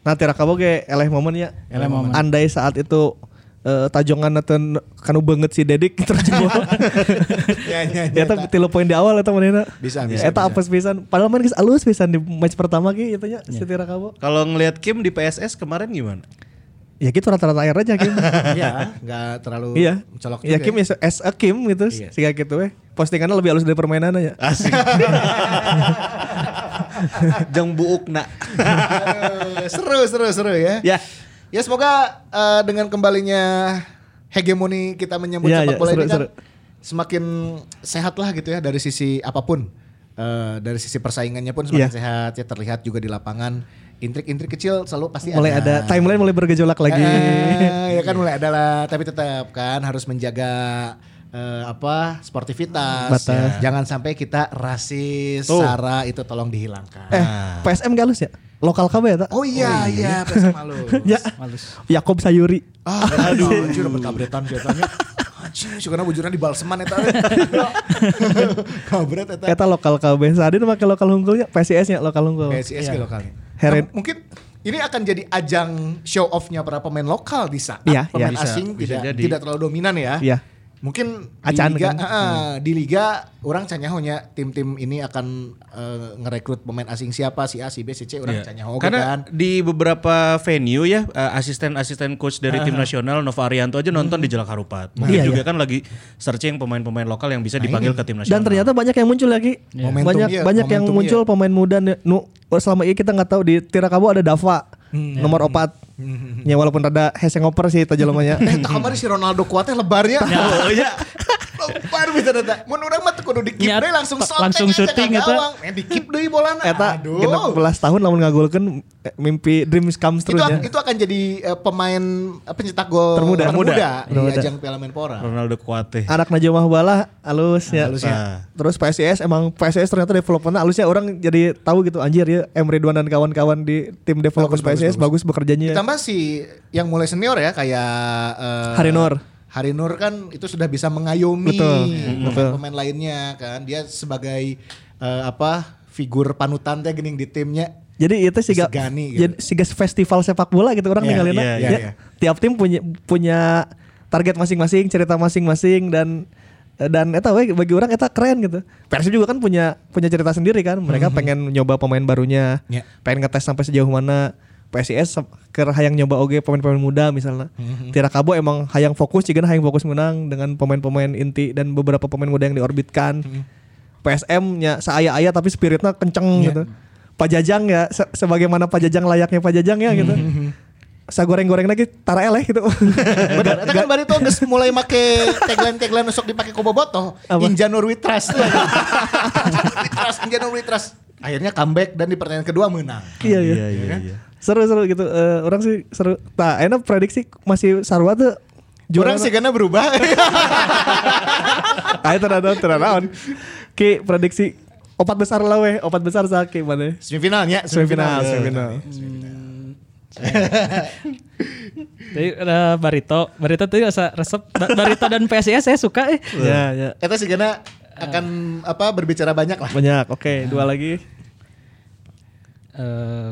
[SPEAKER 4] Nah Tira Kabo ge eleh momen ya.
[SPEAKER 5] Eleh momen.
[SPEAKER 4] Andai saat itu eh, tajongan atau kanu banget si Dedik terjebol.
[SPEAKER 2] Ya ya
[SPEAKER 4] Ya
[SPEAKER 2] ya.
[SPEAKER 4] eta tilu poin di awal eta manehna.
[SPEAKER 2] Bisa, bisa,
[SPEAKER 4] Eta
[SPEAKER 2] bisa.
[SPEAKER 4] apes pisan. Padahal main geus alus pisan di match pertama ge eta nya si Tira Kabo.
[SPEAKER 3] Kalau ngelihat Kim di PSS kemarin gimana?
[SPEAKER 4] Ya gitu rata-rata air aja Kim.
[SPEAKER 2] Iya, enggak terlalu
[SPEAKER 4] Iya.
[SPEAKER 2] mencolok
[SPEAKER 4] Ya
[SPEAKER 2] juga
[SPEAKER 4] Kim ya as a Kim gitu.
[SPEAKER 2] Iya.
[SPEAKER 4] Siga gitu we. Postingannya lebih halus dari permainannya ya.
[SPEAKER 3] Asik. Jeng buukna.
[SPEAKER 2] Eh, seru seru seru ya.
[SPEAKER 4] Ya.
[SPEAKER 2] Ya semoga eh, dengan kembalinya hegemoni kita menyambut
[SPEAKER 4] Iya,
[SPEAKER 2] sepak
[SPEAKER 4] iya,
[SPEAKER 2] bola
[SPEAKER 4] seru,
[SPEAKER 2] ini kan
[SPEAKER 4] seru.
[SPEAKER 2] semakin sehat lah gitu ya dari sisi apa pun. Eh, dari sisi persaingannya pun semakin
[SPEAKER 4] Iya.
[SPEAKER 2] sehat ya terlihat juga di lapangan intrik-intrik kecil selalu pasti
[SPEAKER 4] Mulai ada timeline mulai bergejolak lagi.
[SPEAKER 2] Eh, ya kan mulai ada lah, tapi tetap kan harus menjaga eh, apa sportivitas.
[SPEAKER 4] Batas.
[SPEAKER 2] Jangan sampai kita rasis,
[SPEAKER 3] Tuh.
[SPEAKER 2] sara itu tolong dihilangkan.
[SPEAKER 4] Eh, PSM gak halus ya? Lokal kabe ya,
[SPEAKER 2] Oh iya iya, PSM halus.
[SPEAKER 4] Ya. Yakob Sayuri.
[SPEAKER 2] Ah, aduh, anjir dapat kabretan katanya. Anjir, sukana bujurna di balseman eta. Kabret eta.
[SPEAKER 4] Eta lokal KB. Sadin make lokal hunggulnya PSIS nya lokal hunggul.
[SPEAKER 2] PSIS ke lokalnya.
[SPEAKER 4] Heren-
[SPEAKER 2] Nah, mungkin ini akan jadi ajang show off-nya para pemain lokal di saat
[SPEAKER 4] Iya,
[SPEAKER 2] pemain
[SPEAKER 4] iya.
[SPEAKER 2] asing
[SPEAKER 3] Bisa, bisa
[SPEAKER 2] tidak
[SPEAKER 3] jadi.
[SPEAKER 2] tidak terlalu dominan ya.
[SPEAKER 4] Iya.
[SPEAKER 2] Mungkin
[SPEAKER 4] Acan
[SPEAKER 2] di liga,
[SPEAKER 4] kan?
[SPEAKER 2] eh, di liga orang canyahonya tim-tim ini akan eh, ngerekrut pemain asing siapa si A si B si C orang
[SPEAKER 3] Iya.
[SPEAKER 2] canyaho
[SPEAKER 3] Karena
[SPEAKER 2] kan.
[SPEAKER 3] di beberapa venue ya eh, asisten-asisten coach dari tim nasional Nova Arianto aja nonton di Jelak Harupat. Mungkin
[SPEAKER 4] Iya,
[SPEAKER 3] juga
[SPEAKER 4] iya.
[SPEAKER 3] kan lagi searching pemain-pemain lokal yang bisa dipanggil ke tim nasional.
[SPEAKER 4] Dan ternyata banyak yang muncul lagi.
[SPEAKER 2] Momentum,
[SPEAKER 4] Banyak
[SPEAKER 2] iya,
[SPEAKER 4] banyak yang
[SPEAKER 2] momentum,
[SPEAKER 4] muncul
[SPEAKER 2] iya.
[SPEAKER 4] pemain muda nih. nu selama ini kita nggak tahu di Tirakabo ada Dava nomor opat. Ya walaupun ada hese ngoper sih itu jelemanya.
[SPEAKER 2] Eh, kemarin si Ronaldo kuatnya lebarnya.
[SPEAKER 3] Oh iya.
[SPEAKER 2] Lebar bisa data. Mun urang mah kudu dikip deui langsung shot
[SPEAKER 5] langsung syuting eta.
[SPEAKER 2] Eh dikip deui bolana.
[SPEAKER 4] Eta
[SPEAKER 2] Aduh.
[SPEAKER 4] genep belas tahun lamun ngagolkeun eh, mimpi dreams comes
[SPEAKER 2] itu,
[SPEAKER 4] true nya.
[SPEAKER 2] itu akan jadi eh, pemain eh, pencetak gol
[SPEAKER 4] Termuda.
[SPEAKER 2] termuda, di
[SPEAKER 4] Termuda.
[SPEAKER 2] ajang Piala Menpora.
[SPEAKER 3] Ronaldo Kuate.
[SPEAKER 4] Anak Najwa Bala alus ya.
[SPEAKER 2] Halus ya.
[SPEAKER 3] Ah.
[SPEAKER 4] Terus PSIS emang PSIS ternyata developmentnya halusnya orang jadi tahu gitu anjir ya M Ridwan dan kawan-kawan di tim development PSIS bagus, bekerjanya.
[SPEAKER 2] Ditambah si yang mulai senior ya kayak eh,
[SPEAKER 4] Harinur.
[SPEAKER 2] Harinur kan itu sudah bisa mengayomi
[SPEAKER 4] Betul,
[SPEAKER 2] pemain-pemain lainnya kan. Dia sebagai eh, apa figur panutan teh gening di timnya.
[SPEAKER 4] Jadi itu siga
[SPEAKER 2] Disegani gitu.
[SPEAKER 4] jadi siga festival sepak bola gitu orang
[SPEAKER 2] Iya,
[SPEAKER 4] ninggalin
[SPEAKER 3] iya,
[SPEAKER 4] ya.
[SPEAKER 2] iya.
[SPEAKER 4] Tiap tim punya punya target masing-masing, cerita masing-masing dan dan eta we bagi orang eta keren gitu. Persib juga kan punya punya cerita sendiri kan. Mereka pengen nyoba pemain barunya.
[SPEAKER 2] Iya.
[SPEAKER 4] Pengen ngetes sampai sejauh mana PSIS se- ke hayang nyoba oge pemain-pemain muda misalnya. Tira Kabo emang hayang fokus juga hayang fokus menang dengan pemain-pemain inti dan beberapa pemain muda yang diorbitkan. PSM nya seaya-aya tapi spiritnya kenceng
[SPEAKER 2] Iya.
[SPEAKER 4] gitu. Pak Jajang ya se- sebagaimana Pak Jajang layaknya Pak Jajang ya gitu. Saya goreng-goreng lagi tara eleh gitu.
[SPEAKER 2] Benar, eta kan Barito geus mulai make tagline-tagline usok dipake ku bobotoh.
[SPEAKER 4] Apa?
[SPEAKER 2] In January we trust. trust, in January we trust. Akhirnya comeback dan di pertandingan kedua menang.
[SPEAKER 4] iya iya.
[SPEAKER 3] Iya, iya, iya.
[SPEAKER 4] Seru-seru gitu. Eh, orang sih seru. Nah, enak prediksi masih sarua tuh
[SPEAKER 2] Orang sih karena berubah.
[SPEAKER 4] Ayo teranaon teranaon. Ki prediksi opat besar lah weh, opat besar sakit mana?
[SPEAKER 2] Semifinalnya,
[SPEAKER 4] Semifinal, semifinal.
[SPEAKER 5] Jadi ada Barito, Barito tuh asa resep Ba- Barito dan PSIS saya suka eh.
[SPEAKER 4] Ya, ya.
[SPEAKER 2] Eta sih karena akan apa berbicara banyak lah.
[SPEAKER 4] Banyak. Oke, dua lagi.
[SPEAKER 5] Eh,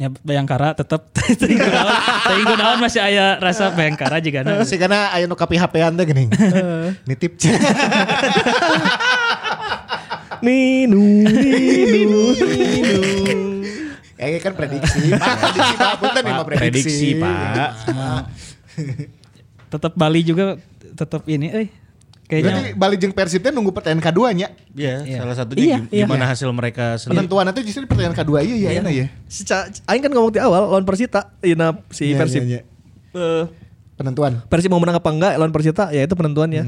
[SPEAKER 5] Ya Bayangkara tetap teuing kunaon, teuing kunaon masih aya rasa Bayangkara juga nah.
[SPEAKER 2] Sih karena aya nu kapi HP-an teh geuning. Nitip.
[SPEAKER 4] Ninu, ninu, ninu.
[SPEAKER 2] Kayak kan prediksi, Pak. Prediksi Pak. Punten nih mah prediksi.
[SPEAKER 3] Prediksi, Pak.
[SPEAKER 5] Tetap Bali juga tetap ini euy.
[SPEAKER 2] Berarti
[SPEAKER 5] Kayaknya
[SPEAKER 2] Bali jeung Persib teh nunggu pertandingan kedua nya.
[SPEAKER 3] Iya,
[SPEAKER 5] Iya.
[SPEAKER 3] salah satunya
[SPEAKER 5] Iya,
[SPEAKER 3] gim-
[SPEAKER 5] iya.
[SPEAKER 3] gimana hasil mereka sendiri.
[SPEAKER 2] Penentuan itu justru di pertandingan kedua iya iya enak ya.
[SPEAKER 4] Seca- Aing kan ngomong di awal lawan Persita, Ina si
[SPEAKER 2] Iya,
[SPEAKER 4] Persib.
[SPEAKER 2] iya, iya.
[SPEAKER 4] Eh,
[SPEAKER 2] Penentuan.
[SPEAKER 4] Persib mau menang apa enggak lawan Persita ya itu penentuannya.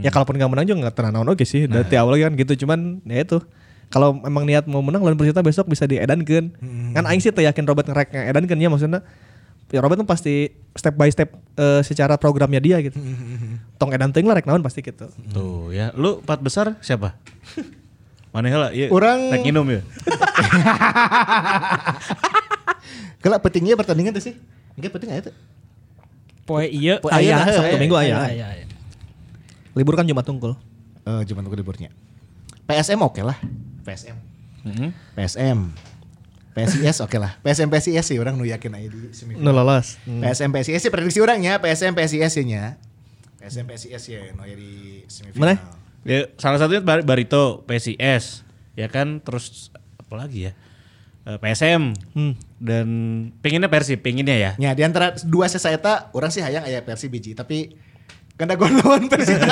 [SPEAKER 4] Ya kalaupun nggak menang juga nggak tenang naon oke sih. Dari awal kan gitu cuman ya itu. Kalau emang niat mau menang lawan Persita besok bisa diedankeun. Kan aing sih teu yakin Robert ngerek ngeedankeun ya maksudnya. Ya Robert tuh pasti step by step eh, secara programnya dia gitu. Tong edan teuing lah rek naon pasti gitu.
[SPEAKER 3] Tuh ya, lu empat besar siapa? Mana heula? Iya.
[SPEAKER 2] Orang-
[SPEAKER 3] rek minum ya.
[SPEAKER 2] Kelak pentingnya pertandingan tuh sih. Enggak penting aja tuh.
[SPEAKER 5] poe ieu
[SPEAKER 2] Poe aya,
[SPEAKER 5] aya
[SPEAKER 2] Sabtu
[SPEAKER 4] Minggu aya.
[SPEAKER 5] aya, aya.
[SPEAKER 4] Libur kan Jumat Tungkul.
[SPEAKER 2] Eh cuma tunggu liburnya. PSM oke lah. PSM.
[SPEAKER 3] Mhm.
[SPEAKER 2] PSM. PSIS oke lah. PSM PSIS sih orang nu yakin aja di semifinal.
[SPEAKER 4] Nu lolos.
[SPEAKER 2] PSM PSIS sih prediksi orangnya PSM PSIS nya. PSM PSIS ya nu di semifinal.
[SPEAKER 4] Mana?
[SPEAKER 3] Ya, salah satunya Bar- Barito, PSIS, ya kan, terus apa lagi ya? Eh, PSM
[SPEAKER 4] Hmm.
[SPEAKER 3] dan pengennya Persib, pengennya ya.
[SPEAKER 2] Ya di antara dua sesaeta orang sih hayang aya Persib biji tapi kada gon lawan Persita.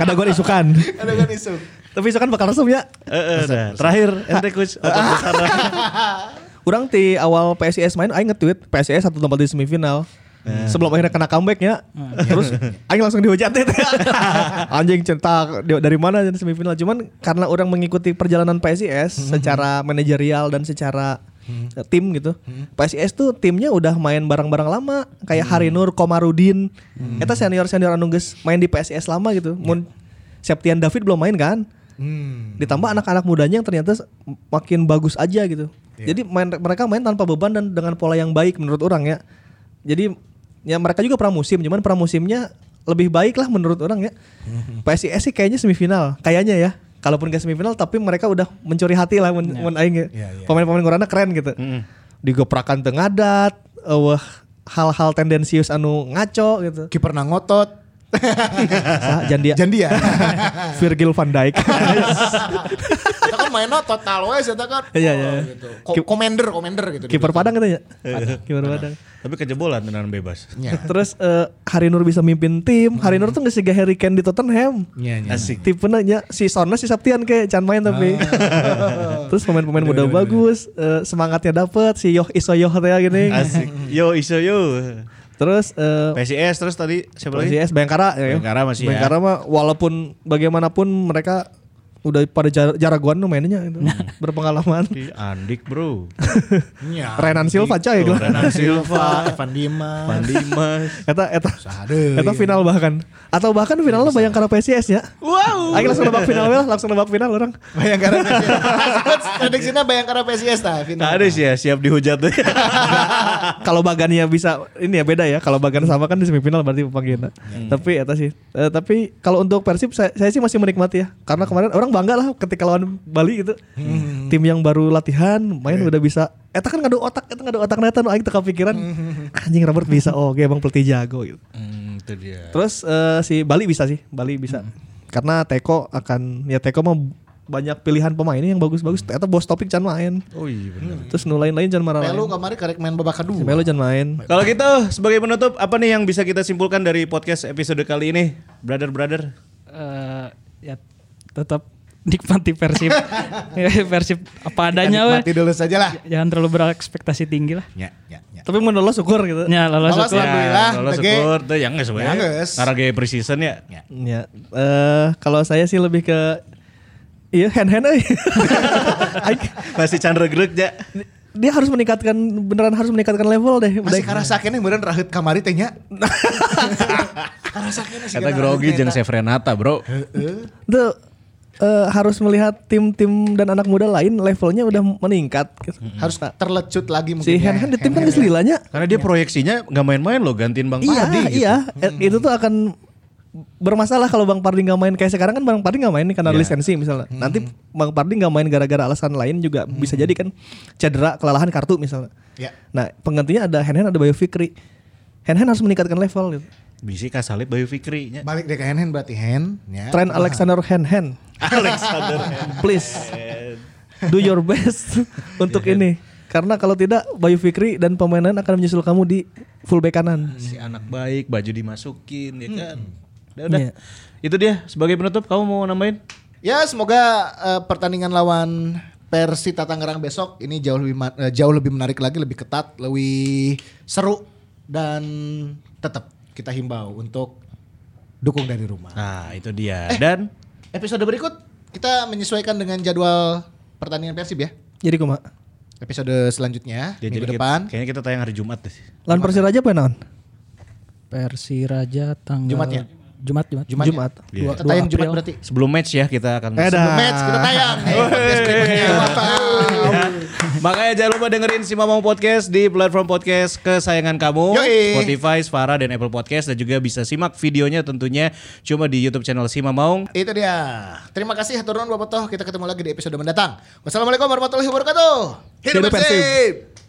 [SPEAKER 4] Kada gue isukan.
[SPEAKER 2] Kada gon isu.
[SPEAKER 4] Tapi isukan bakal resum ya.
[SPEAKER 3] Eh, eh, terakhir ente coach besar.
[SPEAKER 4] Orang di awal PSIS main, Aing nge-tweet PSIS satu tempat di semifinal. Sebelum akhirnya kena comebacknya, terus Aing langsung dihujat itu. Anjing centak di- dari mana di semifinal. Cuman karena orang mengikuti perjalanan PSIS secara manajerial dan secara eh, tim gitu. PSIS tuh timnya udah main bareng-bareng lama, kayak Harinur, Komarudin. Eta senior-senior anu geus main di PSIS lama gitu. Mun Septian David belum main kan?
[SPEAKER 2] Hmm.
[SPEAKER 4] ditambah anak-anak mudanya yang ternyata makin bagus aja gitu. Jadi main, mereka main tanpa beban dan dengan pola yang baik menurut orang ya. Jadi ya mereka juga pramusim, cuman pramusimnya lebih baik lah menurut orang ya. PSIS sih kayaknya semifinal, kayaknya ya. Kalaupun gak semifinal tapi mereka udah mencuri hati lah men, men aing ya.
[SPEAKER 2] Iya, iya.
[SPEAKER 4] Pemain-pemain ngorana keren gitu. Digeprakan tengah adat, eh, wah hal-hal tendensius anu ngaco gitu.
[SPEAKER 2] Kiper ngotot.
[SPEAKER 4] Sah, Jandia.
[SPEAKER 2] Jandia.
[SPEAKER 4] Virgil van Dijk.
[SPEAKER 2] Kita kan mainnya total wes eta kan.
[SPEAKER 4] Iya, iya.
[SPEAKER 2] Oh, gitu. Commander, commander gitu.
[SPEAKER 4] Kiper Padang katanya. Kiper Padang.
[SPEAKER 3] Tapi kejebolan tendangan bebas.
[SPEAKER 2] Ya.
[SPEAKER 4] Terus eh, Hari Nur bisa mimpin tim. Hari Nur tuh nggak sih Harry Kane di Tottenham.
[SPEAKER 2] Iya, iya.
[SPEAKER 3] Asik.
[SPEAKER 4] Tipe nanya si Sona si Sabtian kayak can main tapi. Terus pemain-pemain muda bagus, eh, semangatnya dapet si Yoh Iso Yoh teh gini.
[SPEAKER 3] Asik. Yo iso yo.
[SPEAKER 4] Terus eh
[SPEAKER 3] PSIS terus tadi siapa lagi?
[SPEAKER 4] PSIS Bayangkara ya.
[SPEAKER 3] Bayangkara masih ya.
[SPEAKER 4] Bayangkara mah walaupun bagaimanapun mereka udah pada jar jaraguan tuh mainnya itu. Berpengalaman.
[SPEAKER 3] Di Andik bro.
[SPEAKER 2] Iya.
[SPEAKER 4] Renan Silva coy
[SPEAKER 3] Tuh,
[SPEAKER 4] gitu.
[SPEAKER 3] Renan Silva,
[SPEAKER 2] Evan Dimas.
[SPEAKER 3] Van Dimas.
[SPEAKER 4] Eta eta eta final bahkan atau bahkan finalnya Bayangkara PSIS ya.
[SPEAKER 3] Wow.
[SPEAKER 4] Ayo langsung nebak final ya, langsung nebak final orang.
[SPEAKER 2] Bayangkara PSIS. Prediksinya Bayangkara PSIS tah final.
[SPEAKER 3] Nah, ada sih ya siap dihujat deh.
[SPEAKER 4] kalau bagannya bisa ini ya beda ya. Kalau bagan sama kan di semifinal berarti panggilan. Tapi eta sih. Eh, tapi kalau untuk Persib saya, saya sih masih menikmati ya. Karena kemarin orang bangga lah ketika lawan Bali gitu. Tim yang baru latihan main udah bisa Eta kan ngadu otak, eta ngadu otak neta nu aing teu kepikiran. Anjing Robert bisa oh, oke emang pelatih jago gitu.
[SPEAKER 3] Hmm, itu dia.
[SPEAKER 4] Terus eh, si Bali bisa sih, Bali bisa. Karena Teko akan ya Teko mah banyak pilihan pemainnya yang bagus-bagus. Ternyata bos topik can main.
[SPEAKER 3] Oh iya benar.
[SPEAKER 4] Terus nu lain-lain can marah.
[SPEAKER 2] Melu kemarin karek main babak kedua.
[SPEAKER 4] Si Melo can main.
[SPEAKER 3] Kalau gitu sebagai penutup apa nih yang bisa kita simpulkan dari podcast episode kali ini, brother brother?
[SPEAKER 5] Eh, ya tetap nikmati Persib. Ya, Persib apa adanya weh.
[SPEAKER 2] Mati dulu saja lah.
[SPEAKER 5] Jangan terlalu berekspektasi tinggi lah.
[SPEAKER 2] Ya, ya, ya.
[SPEAKER 4] Tapi mau lolos syukur gitu.
[SPEAKER 5] Ya lolos
[SPEAKER 2] Lolos
[SPEAKER 5] syukur.
[SPEAKER 2] lah. Alhamdulillah,
[SPEAKER 3] lolos
[SPEAKER 2] Tege.
[SPEAKER 3] syukur tuh yang.
[SPEAKER 2] Ya, geus.
[SPEAKER 3] Karena gaya preseason ya.
[SPEAKER 2] Ya.
[SPEAKER 4] Ya, eh kalau saya sih lebih ke iya hand hand euy. Aing-
[SPEAKER 3] Masih Chandra Greg ya.
[SPEAKER 4] dia harus meningkatkan beneran harus meningkatkan level deh.
[SPEAKER 2] Masih
[SPEAKER 4] Udah-
[SPEAKER 2] karasa kene beneran rahit kamari teh nya. Karasa kene sih.
[SPEAKER 3] Kata grogi jeung Sevrenata bro.
[SPEAKER 4] itu eh, harus melihat tim-tim dan anak muda lain levelnya udah meningkat. gitu.
[SPEAKER 2] Harus terlecut lagi mungkin.
[SPEAKER 4] Si
[SPEAKER 2] ya.
[SPEAKER 4] hand hand di tim kan geus lilanya.
[SPEAKER 3] Karena dia proyeksinya nggak main-main loh gantiin Bang
[SPEAKER 4] Iya,
[SPEAKER 3] Padi gitu.
[SPEAKER 4] iya. Eh, Itu tuh akan bermasalah kalau Bang Pardi nggak main kayak sekarang kan Bang Pardi nggak main nih karena
[SPEAKER 3] Iya.
[SPEAKER 4] lisensi misalnya. Nanti Bang Pardi nggak main gara-gara alasan lain juga bisa jadi kan cedera, kelelahan kartu misalnya.
[SPEAKER 2] Ya.
[SPEAKER 4] Nah penggantinya ada Hen Hen ada Bayu Fikri. Hen Hen harus meningkatkan level gitu.
[SPEAKER 3] Bisa kasalip Bayu Fikri nya.
[SPEAKER 2] Balik deh ke hand hand berarti hand. Ya.
[SPEAKER 4] Trend Alexander Hen Hen.
[SPEAKER 3] Alexander.
[SPEAKER 4] Please do your best untuk ini. Karena kalau tidak Bayu Fikri dan pemain lain akan menyusul kamu di fullback kanan.
[SPEAKER 3] si anak baik, baju dimasukin ya kan. Udah, udah.
[SPEAKER 4] Iya.
[SPEAKER 3] Itu dia sebagai penutup kamu mau nambahin?
[SPEAKER 2] Ya semoga eh, pertandingan lawan Persita Tangerang besok ini jauh lebih eh, jauh lebih menarik lagi, lebih ketat, lebih seru dan tetap kita himbau untuk dukung dari rumah.
[SPEAKER 3] Nah, itu dia. Dan
[SPEAKER 2] Episode berikut kita menyesuaikan dengan jadwal pertandingan Persib ya.
[SPEAKER 4] Jadi kuma.
[SPEAKER 2] Episode selanjutnya
[SPEAKER 3] ya,
[SPEAKER 2] minggu
[SPEAKER 3] jadi
[SPEAKER 2] depan.
[SPEAKER 3] Kita, kayaknya kita tayang hari Jumat deh.
[SPEAKER 4] Lan Persiraja apa naon?
[SPEAKER 5] Persiraja tanggal
[SPEAKER 2] Jumatnya?
[SPEAKER 5] Jumat Jumat.
[SPEAKER 2] Jumat.
[SPEAKER 4] Jumat.
[SPEAKER 3] Iya.
[SPEAKER 2] Kita tayang Jumat
[SPEAKER 5] April.
[SPEAKER 2] berarti.
[SPEAKER 3] Sebelum match ya kita akan
[SPEAKER 4] Eh, dah.
[SPEAKER 2] Sebelum match kita tayang. Hey, podcast berikutnya. Wow.
[SPEAKER 3] Ya. Makanya jangan lupa dengerin si Mamang Podcast di platform podcast kesayangan kamu
[SPEAKER 2] Yoi.
[SPEAKER 3] Spotify, Spara, dan Apple Podcast Dan juga bisa simak videonya tentunya cuma di Youtube channel si Mamang
[SPEAKER 2] Itu dia. Terima kasih nuhun Bapak Toh. Kita ketemu lagi di episode mendatang. Wassalamualaikum warahmatullahi wabarakatuh.
[SPEAKER 4] Hidup.
[SPEAKER 2] Persib.